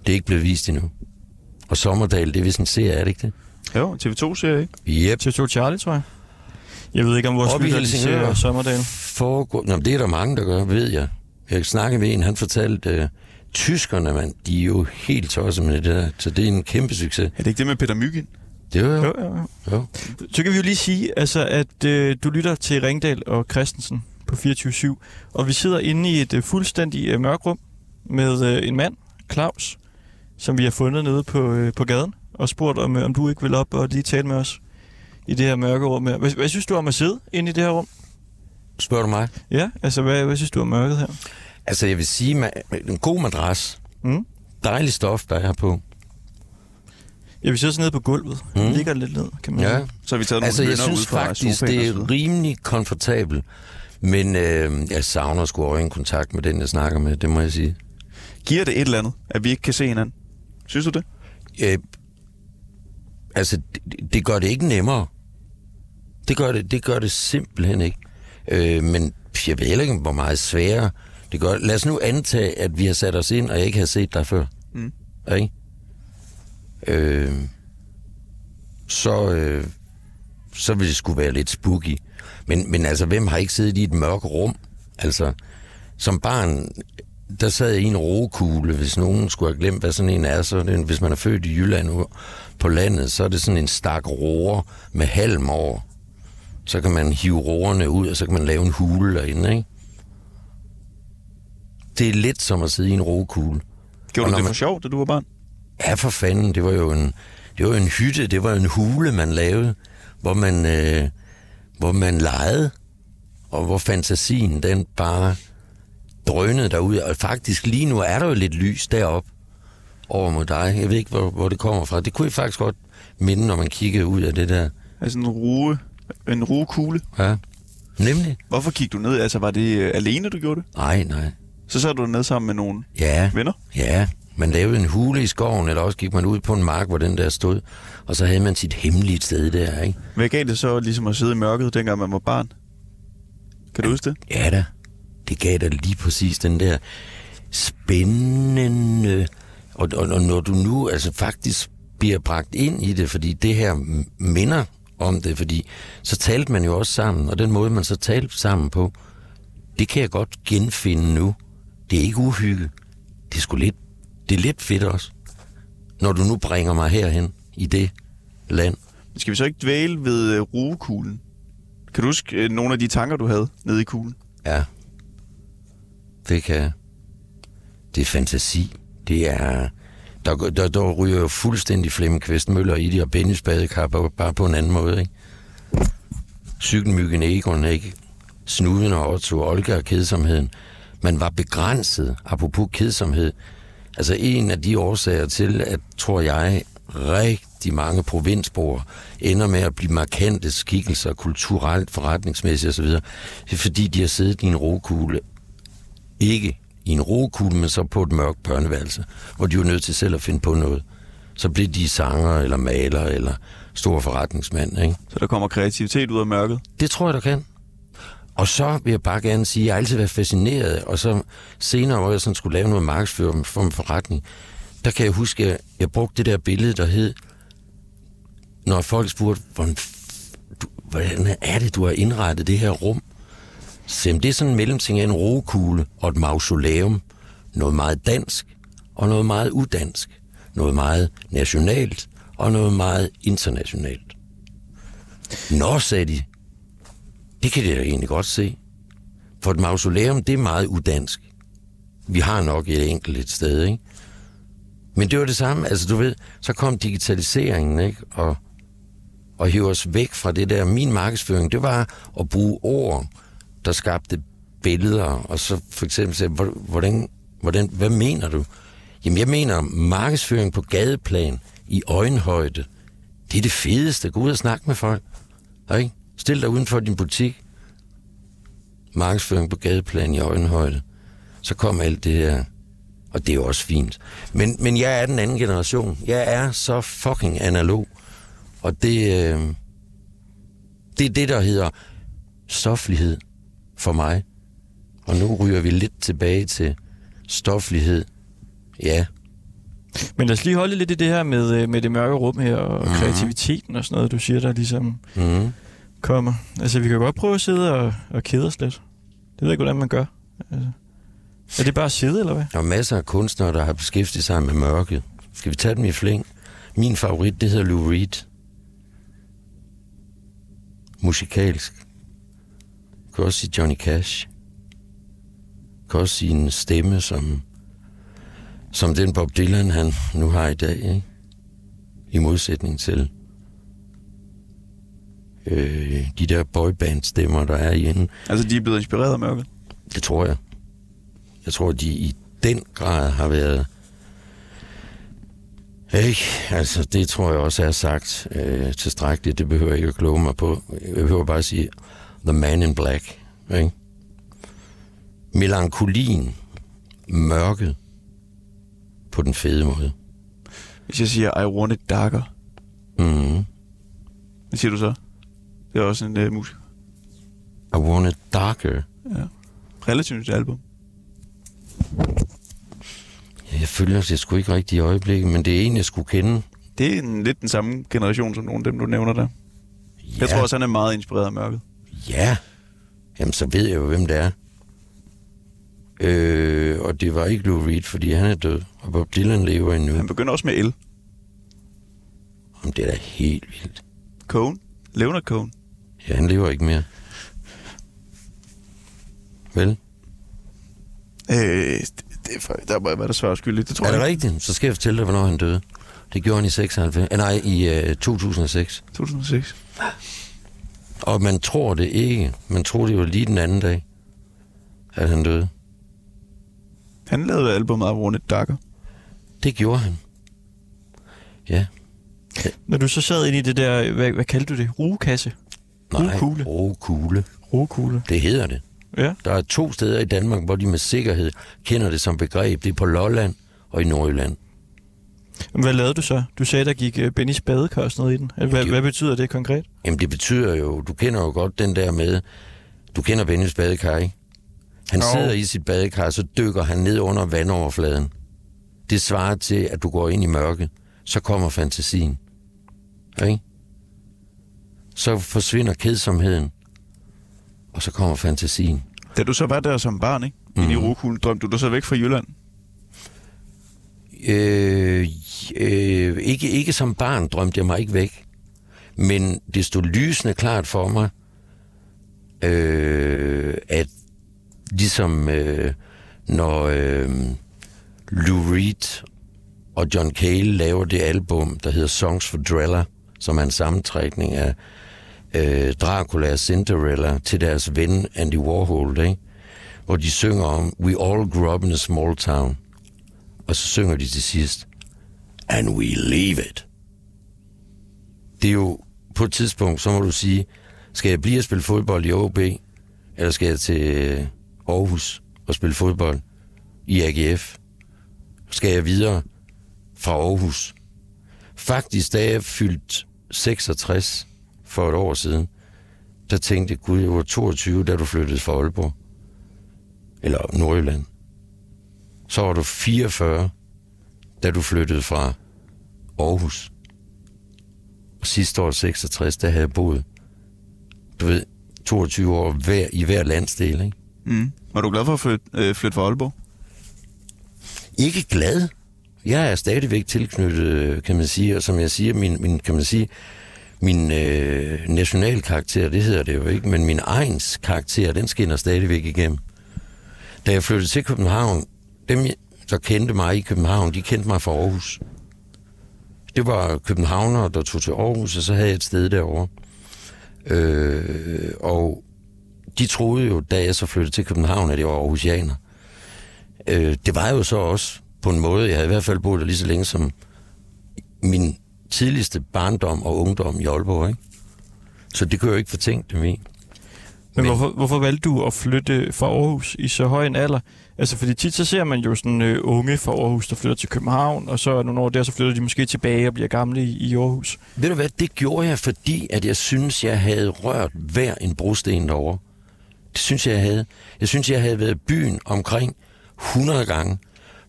Det er ikke blevet vist endnu. Og Sommerdal, det er vist en serie, er det ikke det? Jo, TV2-serie, ikke? Yep. TV2 Charlie, tror jeg. Jeg ved ikke, om vores lytter, ser Sommerdal. Foregår... Nå, det er der mange, der gør, ved jeg. Jeg snakkede med en, han fortalte, uh, tyskerne, mand, de er jo helt tosset med det der. Så det er en kæmpe succes. Er det ikke det med Peter Myggen? Det var jo. Jo, jo, jo. jo. Så kan vi jo lige sige, altså, at øh, du lytter til Ringdal og Christensen på 24-7, og vi sidder inde i et øh, fuldstændig øh, mørkrum med øh, en mand, Claus, som vi har fundet nede på, øh, på gaden, og spurgt, om, øh, om du ikke vil op og lige tale med os i det her mørke rum her. Hvad, hvad synes du om at sidde inde i det her rum? Spørger du mig? Ja, altså, hvad, hvad synes du om mørket her? Altså, jeg vil sige, en god madras. Mm? Dejlig stof, der er her på. Ja, vi sidder så nede på gulvet. Mm. Mm. ligger lidt ned, kan man Ja. sige. Så har vi taget Altså, nogle jeg synes ud fra faktisk, det er rimelig komfortabelt. Men øh, jeg savner sgu øjenkontakt med den, jeg snakker med, det må jeg sige. Giver det et eller andet, at vi ikke kan se hinanden? Synes du det? Øh, altså, det, det gør det ikke nemmere. Det gør det, det gør det simpelthen ikke. Øh, men jeg ved ikke, hvor meget sværere det gør. Lad os nu antage, at vi har sat os ind, og jeg ikke har set dig før. Mm. Ikke? Øh, så, øh, så vil det skulle være lidt spooky. Men, men altså, hvem har ikke siddet i et mørkt rum? Altså, som barn, der sad jeg i en rokugle, hvis nogen skulle have glemt, hvad sådan en er. Så er det, en- hvis man er født i Jylland på landet, så er det sådan en stak roer med halm over. Så kan man hive roerne ud, og så kan man lave en hule derinde, ikke? Det er lidt som at sidde i en rokugle. Gjorde du det man- for sjov, da du var barn? Ja, for fanden. Det var jo en, det var jo en hytte, det var en hule, man lavede, hvor man, øh, hvor man legede, og hvor fantasien, den bare drønede derud. Og faktisk lige nu er der jo lidt lys derop over mod dig. Jeg ved ikke, hvor, hvor det kommer fra. Det kunne jeg faktisk godt minde, når man kiggede ud af det der. Altså en rue, en ruekugle. Ja. Nemlig? Hvorfor gik du ned? Altså var det øh, alene, du gjorde det? Nej, nej. Så sad du ned sammen med nogle Ja, venner? ja. Man lavede en hule i skoven, eller også gik man ud på en mark, hvor den der stod. Og så havde man sit hemmelige sted der, ikke? Hvad gav det så ligesom at sidde i mørket, dengang man var barn? Kan du huske det? Ja da, det gav dig lige præcis den der spændende... Og, og, og når du nu altså faktisk bliver bragt ind i det, fordi det her minder om det, fordi så talte man jo også sammen, og den måde, man så talte sammen på, det kan jeg godt genfinde nu. Det er ikke uhygge. Det er sgu lidt, det er lidt fedt også, når du nu bringer mig herhen i det land. Skal vi så ikke dvæle ved øh, ruekuglen? Kan du huske øh, nogle af de tanker, du havde nede i kuglen? Ja. Det kan jeg. Det er fantasi. Det er... Der, der, der ryger jo fuldstændig Flemming Møller i det, og Bennys badekar, bare, på en anden måde, ikke? Cykelmyggen Egon, ikke? Snuden og Otto, Olga og kedsomheden. Man var begrænset, apropos kedsomhed. Altså en af de årsager til, at, tror jeg, rigtig mange provinsborger ender med at blive markante skikkelser, kulturelt, forretningsmæssigt osv., det er fordi, de har siddet i en rokugle. Ikke i en rokugle, men så på et mørkt børneværelse, hvor de var nødt til selv at finde på noget. Så blev de sanger, eller maler, eller stor forretningsmand, ikke? Så der kommer kreativitet ud af mørket. Det tror jeg, du kan. Og så vil jeg bare gerne sige, at jeg har altid været fascineret, og så senere, hvor jeg sådan skulle lave noget markedsføring for en forretning, der kan jeg huske, at jeg brugte det der billede, der hed, når folk spurgte, hvordan, du, hvordan er det, du har indrettet det her rum? Sem, det er sådan en mellemting af en rokugle og et mausoleum. Noget meget dansk og noget meget udansk. Noget meget nationalt og noget meget internationalt. Nå, sagde de, det kan det da egentlig godt se. For et mausoleum, det er meget udansk. Vi har nok et enkelt et sted, ikke? Men det var det samme, altså du ved, så kom digitaliseringen, ikke? Og, og hive os væk fra det der. Min markedsføring, det var at bruge ord, der skabte billeder, og så for eksempel sagde, hvordan, hvordan, hvad mener du? Jamen jeg mener markedsføring på gadeplan, i øjenhøjde, det er det fedeste. Gå ud og snakke med folk. Ikke? Stil dig uden for din butik. Markedsføring på gadeplan i øjenhøjde. Så kom alt det her Og det er også fint. Men, men jeg er den anden generation. Jeg er så fucking analog. Og det, øh, det er det, der hedder stoflighed for mig. Og nu ryger vi lidt tilbage til stoflighed. Ja, Men lad os lige holde lidt i det her med, øh, med det mørke rum her, og mm. kreativiteten og sådan noget, du siger, der ligesom mm. kommer. Altså, vi kan godt prøve at sidde og, og kede os lidt. Det ved jeg ikke, hvordan man gør. Altså, er det bare at sidde, eller hvad? Der er masser af kunstnere, der har beskæftiget sig med mørket. Skal vi tage dem i flæng? Min favorit, det hedder Lou Reed. Musikalsk. Kan også sige Johnny Cash. Jeg kan også sige en stemme, som, som den Bob Dylan, han nu har i dag. Ikke? I modsætning til øh, de der boyband-stemmer, der er i enden. Altså, de er blevet inspireret af mørket. Det tror jeg. Jeg tror, de i den grad har været... Ikke? Altså, det tror jeg også er sagt øh, tilstrækkeligt. Det behøver jeg ikke at kloge mig på. Jeg behøver bare at sige, The Man in Black. Ikke? Melankolien, mørket, på den fede måde. Hvis jeg siger, I want it darker, Mm. hvad siger du så? Det er også en uh, musiker. I want it darker. Ja. Relativt nyt album. Jeg følger det sgu ikke rigtigt i øjeblikket, men det er en, jeg skulle kende. Det er en, lidt den samme generation som nogle af dem, du nævner der. Ja. Jeg tror også, han er meget inspireret af mørket. Ja. Jamen, så ved jeg jo, hvem det er. Øh, og det var ikke Lou Reed, fordi han er død, og Bob Dylan lever endnu. Han begynder også med el. Jamen, det er da helt vildt. Cohen. Leonard Cohen. Ja, han lever ikke mere. Vel? Øh, det, det for, der må jeg være der svært skyldig. Det tror er det jeg. rigtigt? Så skal jeg fortælle dig, hvornår han døde. Det gjorde han i 96. Eh, nej, i øh, 2006. 2006. Og man tror det ikke. Man tror det jo lige den anden dag, at han døde. Han lavede albumet I Want It Darker. Det gjorde han. Ja. Når du så sad ind i det der, hvad, hvad kaldte du det? Rugekasse? Nej, Rugekugle. Rugekugle. Rugekugle. Det hedder det. Ja. Der er to steder i Danmark, hvor de med sikkerhed kender det som begreb. Det er på Lolland og i Nordjylland. Men Hvad lavede du så? Du sagde, der gik uh, Bennys badekar og sådan noget i den. Hvad, hvad betyder det konkret? Jamen det betyder jo, du kender jo godt den der med, du kender Bennys badekar, ikke? Han Jo. sidder i sit badekar, så dykker han ned under vandoverfladen. Det svarer til, at du går ind i mørke. Så kommer fantasien. Ikke? Så forsvinder kedsomheden. Og så kommer fantasien. Da du så var der som barn, ikke? Mm. I Rukuglen, drømte du dig så væk fra Jylland? Øh, øh, ikke, ikke som barn drømte jeg mig ikke væk. Men det stod lysende klart for mig, øh, at ligesom øh, når øh, Lou Reed og John Cale laver det album, der hedder Songs for Drella, som er en sammentrækning af øh, Dracula og Cinderella til deres ven Andy Warhol, ikke? hvor de synger om We all grew up in a small town. Og så synger de til sidst And we leave it. Det er jo på et tidspunkt, så må du sige, skal jeg blive at spille fodbold i OB, eller skal jeg til øh, Aarhus og spille fodbold i AGF? Skal jeg videre fra Aarhus? Faktisk, da jeg fyldte 66 for et år siden, der tænkte jeg, gud, jeg var 22, da du flyttede fra Aalborg. Eller Nordjylland. Så var du 44, da du flyttede fra Aarhus. Og sidste år 66, der havde jeg boet, du ved, 22 år hver, i hver landsdel, ikke? Mm. Var du glad for at flytte, øh, flytte fra Aalborg? Ikke glad. Jeg er stadigvæk tilknyttet, kan man sige, og som jeg siger, min, min kan man sige, min øh, nationalkarakter, det hedder det jo ikke, men min egens karakter, den skinner stadigvæk igennem. Da jeg flyttede til København, dem, der kendte mig i København, de kendte mig fra Aarhus. Det var københavnere, der tog til Aarhus, og så havde jeg et sted derovre. Øh, og de troede jo, da jeg så flyttede til København, at jeg var Aarhusianer. Øh, det var jo så også på en måde, jeg havde i hvert fald boet der lige så længe som min tidligste barndom og ungdom i Aalborg, ikke? Så det kunne jeg jo ikke fortænke dem i. Men, Men- hvorfor, hvorfor valgte du at flytte fra Aarhus i så høj en alder? Altså, fordi tit så ser man jo sådan øh, unge fra Aarhus, der flytter til København, og så nogle år der, så flytter de måske tilbage og bliver gamle i, i Aarhus. Ved du hvad, det gjorde jeg, fordi at jeg synes, jeg havde rørt hver en brosten derovre. Det synes jeg, jeg havde. Jeg synes, jeg havde været i byen omkring 100 gange.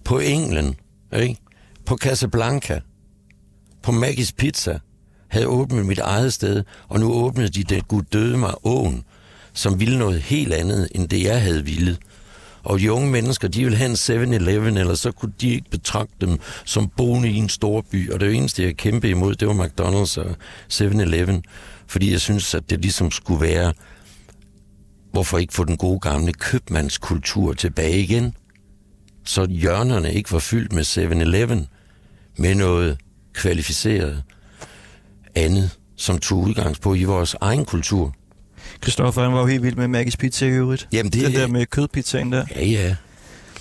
På England, ikke? på Casablanca, på Maggie's Pizza, havde åbnet mit eget sted, og nu åbnede de det gud døde mig åen, som ville noget helt andet, end det jeg havde villet. Og de unge mennesker, de vil have en 7-Eleven, eller så kunne de ikke betragte dem som boende i en stor by. Og det eneste, jeg kæmpede imod, det var McDonald's og 7-Eleven. Fordi jeg synes, at det ligesom skulle være, hvorfor ikke få den gode gamle købmandskultur tilbage igen? Så hjørnerne ikke var fyldt med 7-Eleven, med noget kvalificeret andet, som tog udgangspunkt i vores egen kultur. Christoffer, han var jo helt vild med Maggie's Pizza i øvrigt. Jamen det Den der med kødpizzaen der. Ja, ja.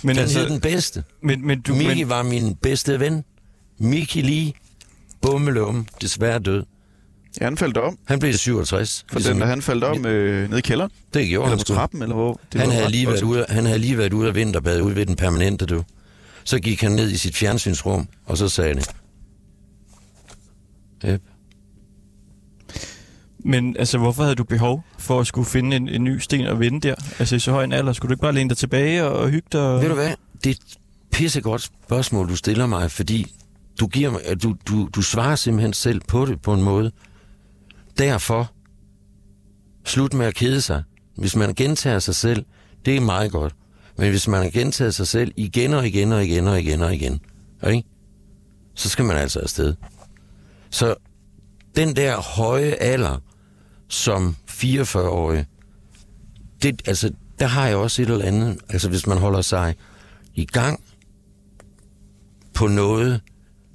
Men, Den altså, hed den bedste. men, men du, Miki men, var min bedste ven. Miki Lee, bummelum, desværre død. Ja, han faldt om. Han blev 67. For den, der han faldt om øh, ned i kælderen. det gjorde Eller han på sgu. trappen, eller hvor. Det Han havde, lige været ude, han havde lige været ude af vinterbad ude ved den permanente, du. Så gik han ned i sit fjernsynsrum, og så sagde han, yep men altså, hvorfor havde du behov for at skulle finde en, en ny sten at vende der? Altså i så høj en alder, skulle du ikke bare læne dig tilbage og, og hygge dig? Og... Ved du hvad? Det er et pissegodt spørgsmål, du stiller mig, fordi du, giver mig, at du, du, du svarer simpelthen selv på det på en måde. Derfor, slut med at kede sig. Hvis man gentager sig selv, det er meget godt. Men hvis man har gentaget sig selv igen og igen og igen og igen og igen, ikke? så skal man altså afsted. Så den der høje alder som 44-årig, det, altså, der har jeg også et eller andet. Altså, hvis man holder sig i gang på noget,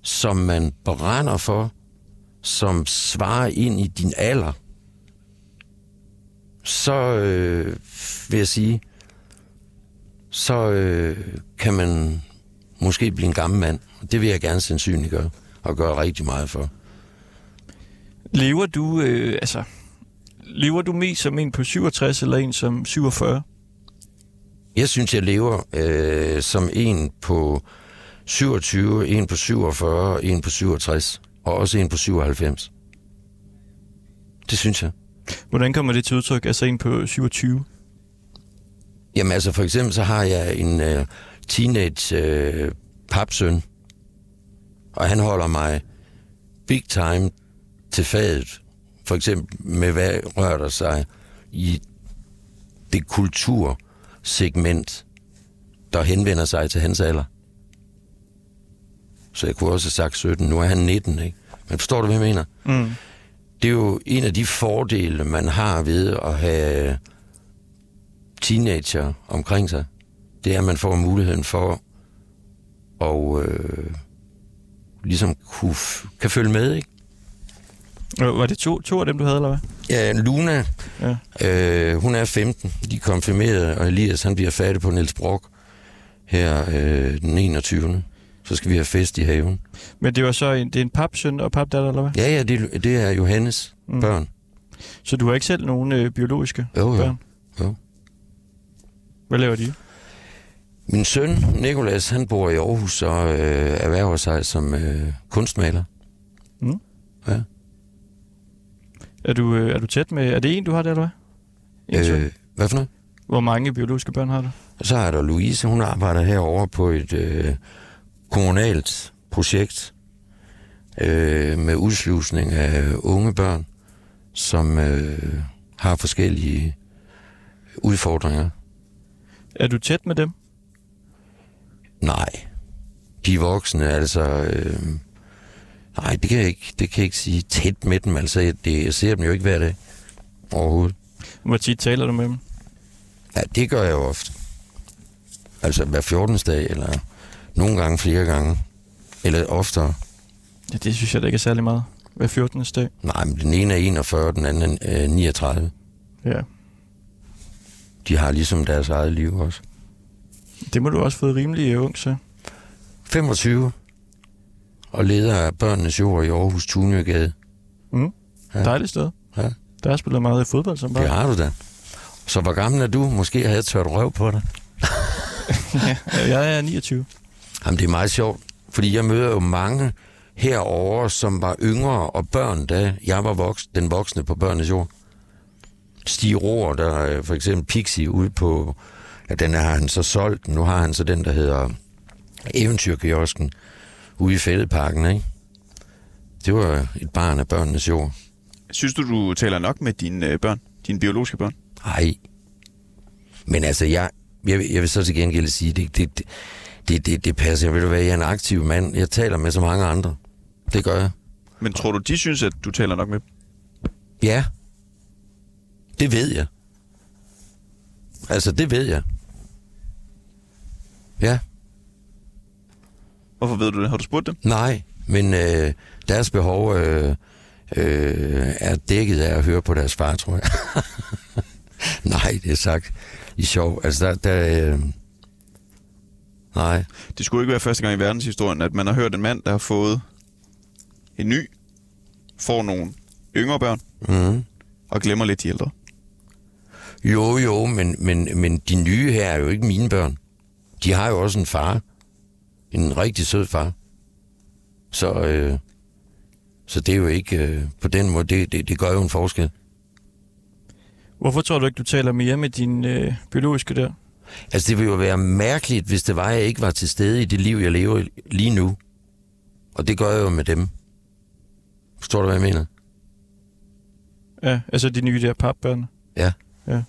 som man brænder for, som svarer ind i din alder, så øh, vil jeg sige, så øh, kan man måske blive en gammel mand. Det vil jeg gerne sandsynliggøre og gøre rigtig meget for. Lever du, øh, altså, lever du mest som en på 67 eller en som 47? Jeg synes, jeg lever øh, som en på 27, en på 47, en på 67, og også en på 97. Det synes jeg. Hvordan kommer det til udtryk? Altså en på 27? Jamen altså, for eksempel så har jeg en øh, teenage øh, papsøn, og han holder mig big time til fadet. For eksempel med, hvad rører der sig i det kultursegment, der henvender sig til hans alder. Så jeg kunne også have sagt 17. Nu er han 19, ikke? Men forstår du, hvad jeg mener? Mm. det er jo en af de fordele, man har ved at have teenager omkring sig. Det er, at man får muligheden for at øh, ligesom kunne, kan følge med, ikke? Øh, Var det to, to af dem, du havde, eller hvad? Ja, Luna, Ja. øh, hun er 15, de er konfirmeret, og Elias, han bliver færdig på Niels Brock her øh, den 21. Så skal vi have fest i haven. Men det var så en, det er en papsøn og papdatter, eller hvad? Ja, ja, det, det er Johannes Mm. mm. børn. Så du har ikke selv nogen øh, biologiske Jo, jo. børn? jo. Hvad laver de? Min søn, Nikolas, han bor i Aarhus og øh, erhverver sig som øh, kunstmaler. Mm. Ja. Er du, øh, er du tæt med... Er det en, du har der, eller hvad? En? Øh, hvad for noget? Hvor mange biologiske børn har du? Så er der Louise, hun arbejder herovre på et øh, kommunalt projekt øh, med udslusning af unge børn, som øh, har forskellige udfordringer. Er du tæt med dem? Nej, de voksne, altså... Øh, nej, det kan, jeg ikke, det kan jeg ikke sige tæt med dem. Altså, jeg, det, jeg ser dem jo ikke hver dag overhovedet. Hvor tit taler du med dem? Ja, det gør jeg jo ofte. Altså hver 14. dag, eller nogle gange flere gange. Eller oftere. Ja, det synes jeg da ikke er særlig meget. Hver 14. dag. Nej, men den ene er 41, den anden er øh, 39. Ja. De har ligesom deres eget liv også. Det må du også få rimelig øh, ung, så. 25. Og leder af børnenes jord i Aarhus Tunegade. Mm. Ja. Dejligt sted. Ja. Der har spillet meget fodbold som barn. Det har du da. Så hvor gammel er du? Måske har jeg tørt røv på dig. ja, jeg er 29. Jamen, det er meget sjovt, fordi jeg møder jo mange herover, som var yngre og børn, da jeg var voks, den voksne på børnenes jord. Stig Rohr, der er for eksempel Pixie ude på, ja, den har han så solgt. Nu har han så den, der hedder Eventyrkiosken ude i Fældeparken, ikke? Det var et barn af børnenes jord. Synes du, du taler nok med dine øh, børn? Dine biologiske børn? Nej. Men altså, jeg, jeg, vil- jeg vil så til gengæld sige, det, det, det, det, det, det passer. Jeg vil være, jeg er en aktiv mand. Jeg taler med så mange andre. Det gør jeg. Men tror du, de synes, at du taler nok med dem? Ja. Det ved jeg. Altså, det ved jeg. Ja, Hvorfor ved du det? Har du spurgt dem? nej, men øh, deres behov øh, øh, er dækket af at høre på deres far, tror jeg. nej, det er sagt i sjov. Altså, der, der øh, nej, Det skulle ikke være første gang i verdenshistorien, at man har hørt en mand, der har fået en ny, får nogle yngre børn mm. og glemmer lidt de ældre. Jo, jo, men, men, men de nye her er jo ikke mine børn. De har jo også en far. En rigtig sød far. Så, øh, så det er jo ikke øh, på den måde, det, det, det gør jo en forskel. Hvorfor tror du ikke, du taler mere med din øh, biologiske der? Altså, det ville jo være mærkeligt, hvis det var, jeg ikke var til stede i det liv, jeg lever lige nu. Og det gør jeg jo med dem. Forstår du, hvad jeg mener? Ja, altså de nye der papbørn. Ja. Ja.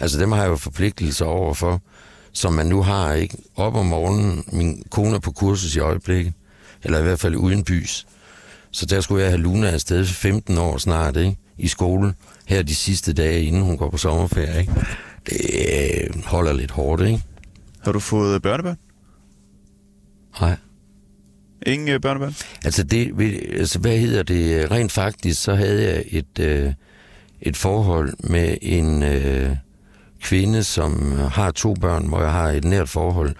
Altså, dem har jeg jo forpligtelser overfor, som man nu har, ikke? Op om morgenen, min kone er på kursus i øjeblikket, eller i hvert fald uden bys. Så der skulle jeg have Luna afsted for 15 år snart, ikke? I skole, her de sidste dage, inden hun går på sommerferie, ikke? Det øh, holder lidt hårdt, ikke? Har du fået børnebørn? Nej. Ingen øh, børnebørn? Altså, det, altså, hvad hedder det? Rent faktisk, så havde jeg et, øh, et forhold med en øh, kvinde, som har to børn, hvor jeg har et nært forhold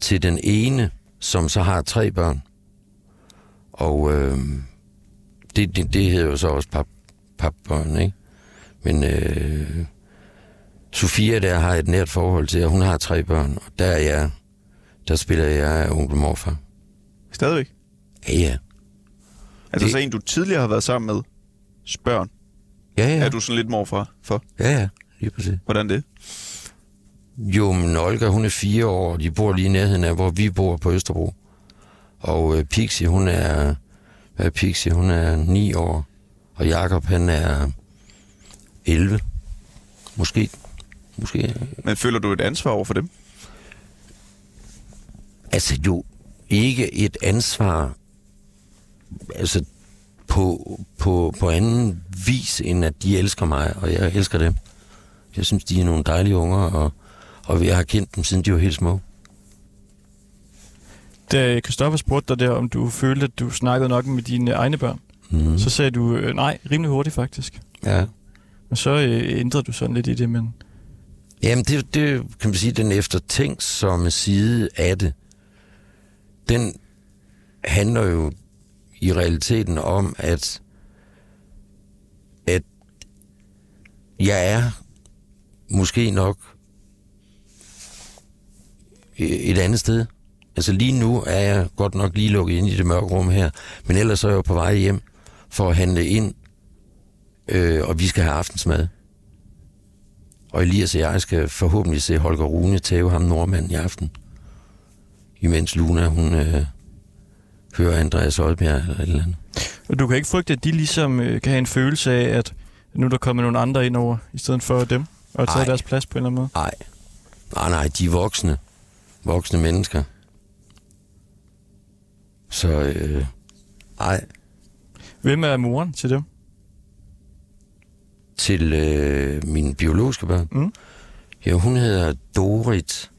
til den ene, som så har tre børn. Og øh, det, det, det hedder jo så også pap, papbørn, ikke? Men øh, Sofia der har et nært forhold til, og hun har tre børn, og der er jeg, der spiller jeg onkel og morfar. Stadigvæk? Ja, ja. Altså Det- så en, du tidligere har været sammen med, spørn. Ja, Ja. ja. Er du sådan lidt morfar for? Ja, ja, lige præcis. Hvordan det? Jo, men Olga, hun er fire år, og de bor lige i nærheden af, hvor vi bor på Østerbro. Og øh, Pixie, hun er, hvad er Pixie? Hun er ni år, og Jakob han er 11. Måske, måske. Men føler du et ansvar over for dem? Altså jo, ikke et ansvar, altså på, på, på anden vis, end at de elsker mig, og jeg elsker dem. Jeg synes, de er nogle dejlige unger, og, og jeg har kendt dem, siden de var helt små. Da Christoffer spurgte dig der, om du følte, at du snakkede nok med dine egne børn, Mm. så sagde du øh, nej, rimelig hurtigt faktisk. Ja. Og så øh, ændrede du sådan lidt i det, men Jamen, det, det kan man sige, den eftertænksomme side af det, den handler jo i realiteten om, at, at jeg er måske nok et andet sted. Altså lige nu er jeg godt nok lige lukket ind i det mørke rum her, men ellers er jeg jo på vej hjem for at handle ind, øh, og vi skal have aftensmad. Og Elias og jeg skal forhåbentlig se Holger Rune tæve ham nordmanden i aften. Imens Luna, hun øh, hører Andreas Oddbjerg eller et eller andet. og du kan ikke frygte, at de ligesom øh, kan have en følelse af, at nu er der kommer nogle andre ind over, i stedet for dem, og tage Ej. deres plads på en eller anden måde. Nej. Nej, nej, de er voksne. Voksne mennesker. Så, øh, ej, Hvem er moren til dem? til øh, mine biologiske børn. Mm. Ja, hun hedder Dorit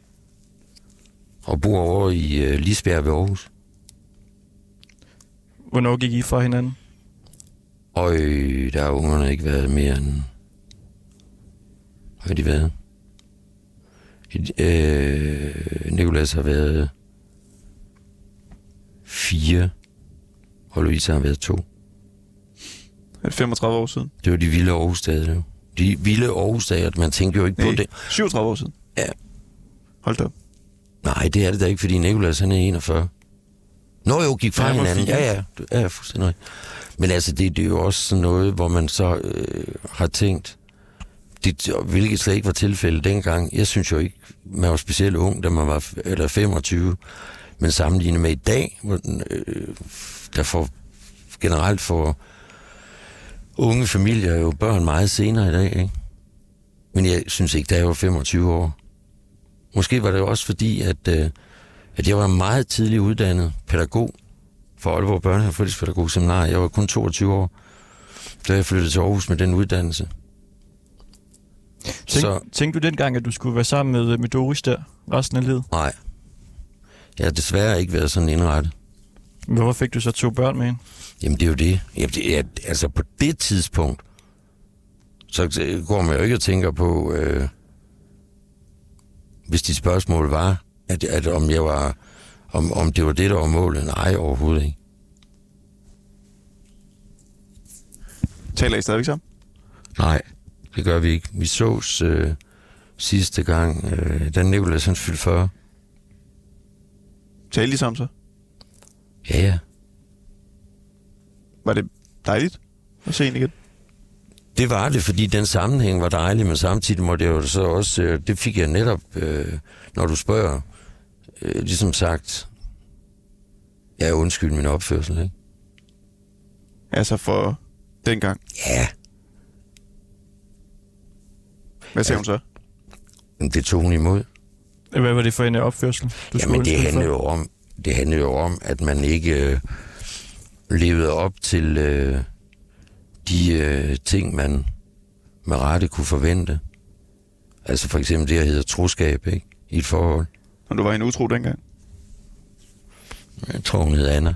og bor over i øh, Lisbjerg ved Aarhus. Hvornår gik I fra hinanden? Og øh, der har ungerne ikke været mere end... Har de været? Øh, Nikolas har været fire, og Louise har været to. Er det 35 år siden? Det var de vilde Aarhus dage, jo. de vilde Aarhus-dage, at man tænkte jo ikke på Nej, det. 37 år siden. Ja. Hold da op. Nej, det er det da ikke, fordi Nikolas han er 41. Nå jo, gik fra Ja, hinanden. Ja, ja, ja, fuldstændig. Men altså, det, det er jo også sådan noget, hvor man så øh, har tænkt, det, hvilket slet ikke var tilfældet dengang. Jeg synes jo ikke, man var specielt ung, da man var eller 25. Men sammenlignet med i dag, hvor den, øh, der får generelt får unge familier jo børn meget senere i dag, ikke? Men jeg synes ikke, da jeg var 25 år. Måske var det også fordi, at, øh, at jeg var meget tidlig uddannet pædagog for Aalborg Børne- og Fritidspædagog Seminar. Jeg var kun 22 år, da jeg flyttede til Aarhus med den uddannelse. Tænk, Så Tænkte du dengang, at du skulle være sammen med, med Doris der resten af livet? nej, jeg har desværre ikke været sådan indrettet. Hvorfor fik du så to børn med hende? Jamen det er jo det. Jamen, det er, altså på det tidspunkt, så går man jo ikke og tænker på, øh, hvis de spørgsmål var, at, at om jeg var, om, om det var det, der var målet. Nej, overhovedet ikke. Taler I stadigvæk sammen? Nej, det gør vi ikke. Vi sås øh, sidste gang, øh, da Nicolas han fyldte 40. Taler I sammen så? Ja, ja. Var det dejligt at se hende igen? Det var det, fordi den sammenhæng var dejlig, men samtidig må det jo så også, øh, det fik jeg netop, øh, når du spørger, øh, ligesom sagt, jeg undskyld min opførsel, ikke? Altså for dengang. Ja, Hvad siger Ja. hun så? men det tog hun imod. Hvad var det for en opførsel? Du Jamen det for? jo om, det handler jo om, at man ikke øh, levede op til øh, de øh, ting, man med rette kunne forvente. Altså for eksempel det, der hedder troskab, ikke? I et forhold. Når du var en utro dengang? Jeg tror, hun hed Anna.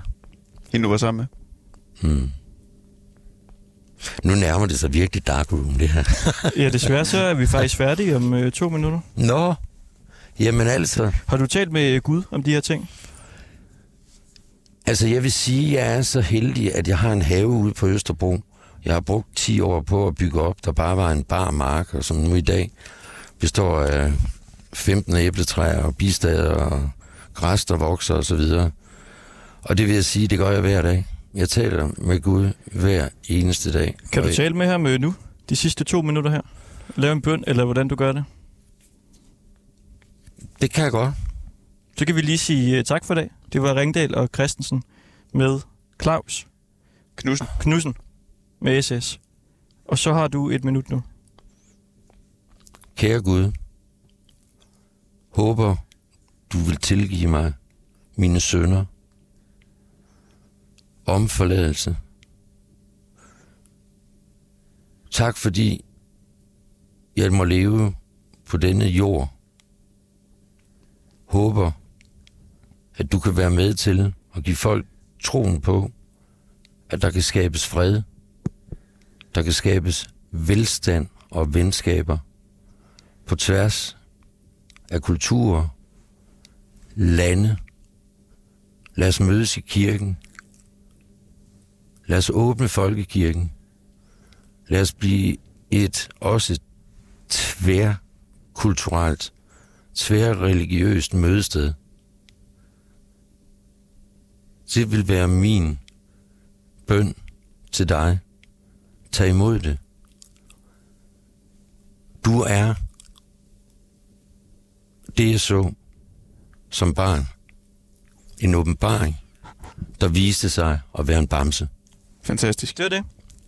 Hende du var sammen med? Hmm. Nu nærmer det sig virkelig dark room, det her. Ja, desværre så er vi faktisk færdige om øh, to minutter. Nå, jamen altså, Har du talt med øh, Gud om de her ting? altså jeg vil sige, at jeg er så heldig, at jeg har en have ude på Østerbro. Jeg har brugt 10 år på at bygge op, der bare var en bar mark, og som nu i dag består af 15 æbletræer og bistader og græs, der vokser osv. Og det vil jeg sige, det gør jeg hver dag. Jeg taler med Gud hver eneste dag. Kan du tale med ham nu? De sidste to minutter her? Lave en bøn, eller hvordan du gør det? Det kan jeg godt. Så kan vi lige sige øh, tak for i dag. Det var Ringdal og Christensen med Claus Knudsen. Knudsen med SS. Og så har du et minut nu. Kære Gud, håber du vil tilgive mig mine sønder, om forladelse. Tak fordi jeg må leve på denne jord. Håber, at du kan være med til at give folk troen på, at der kan skabes fred, der kan skabes velstand og venskaber på tværs af kulturer, lande. Lad os mødes i kirken. Lad os åbne folkekirken. Lad os blive et også tværkulturelt, tværreligiøst mødested. Det vil være min bøn til dig. Tag imod det. Du er det, jeg så som barn. En åbenbaring, der viste sig at være en bamse. Fantastisk. Det var det.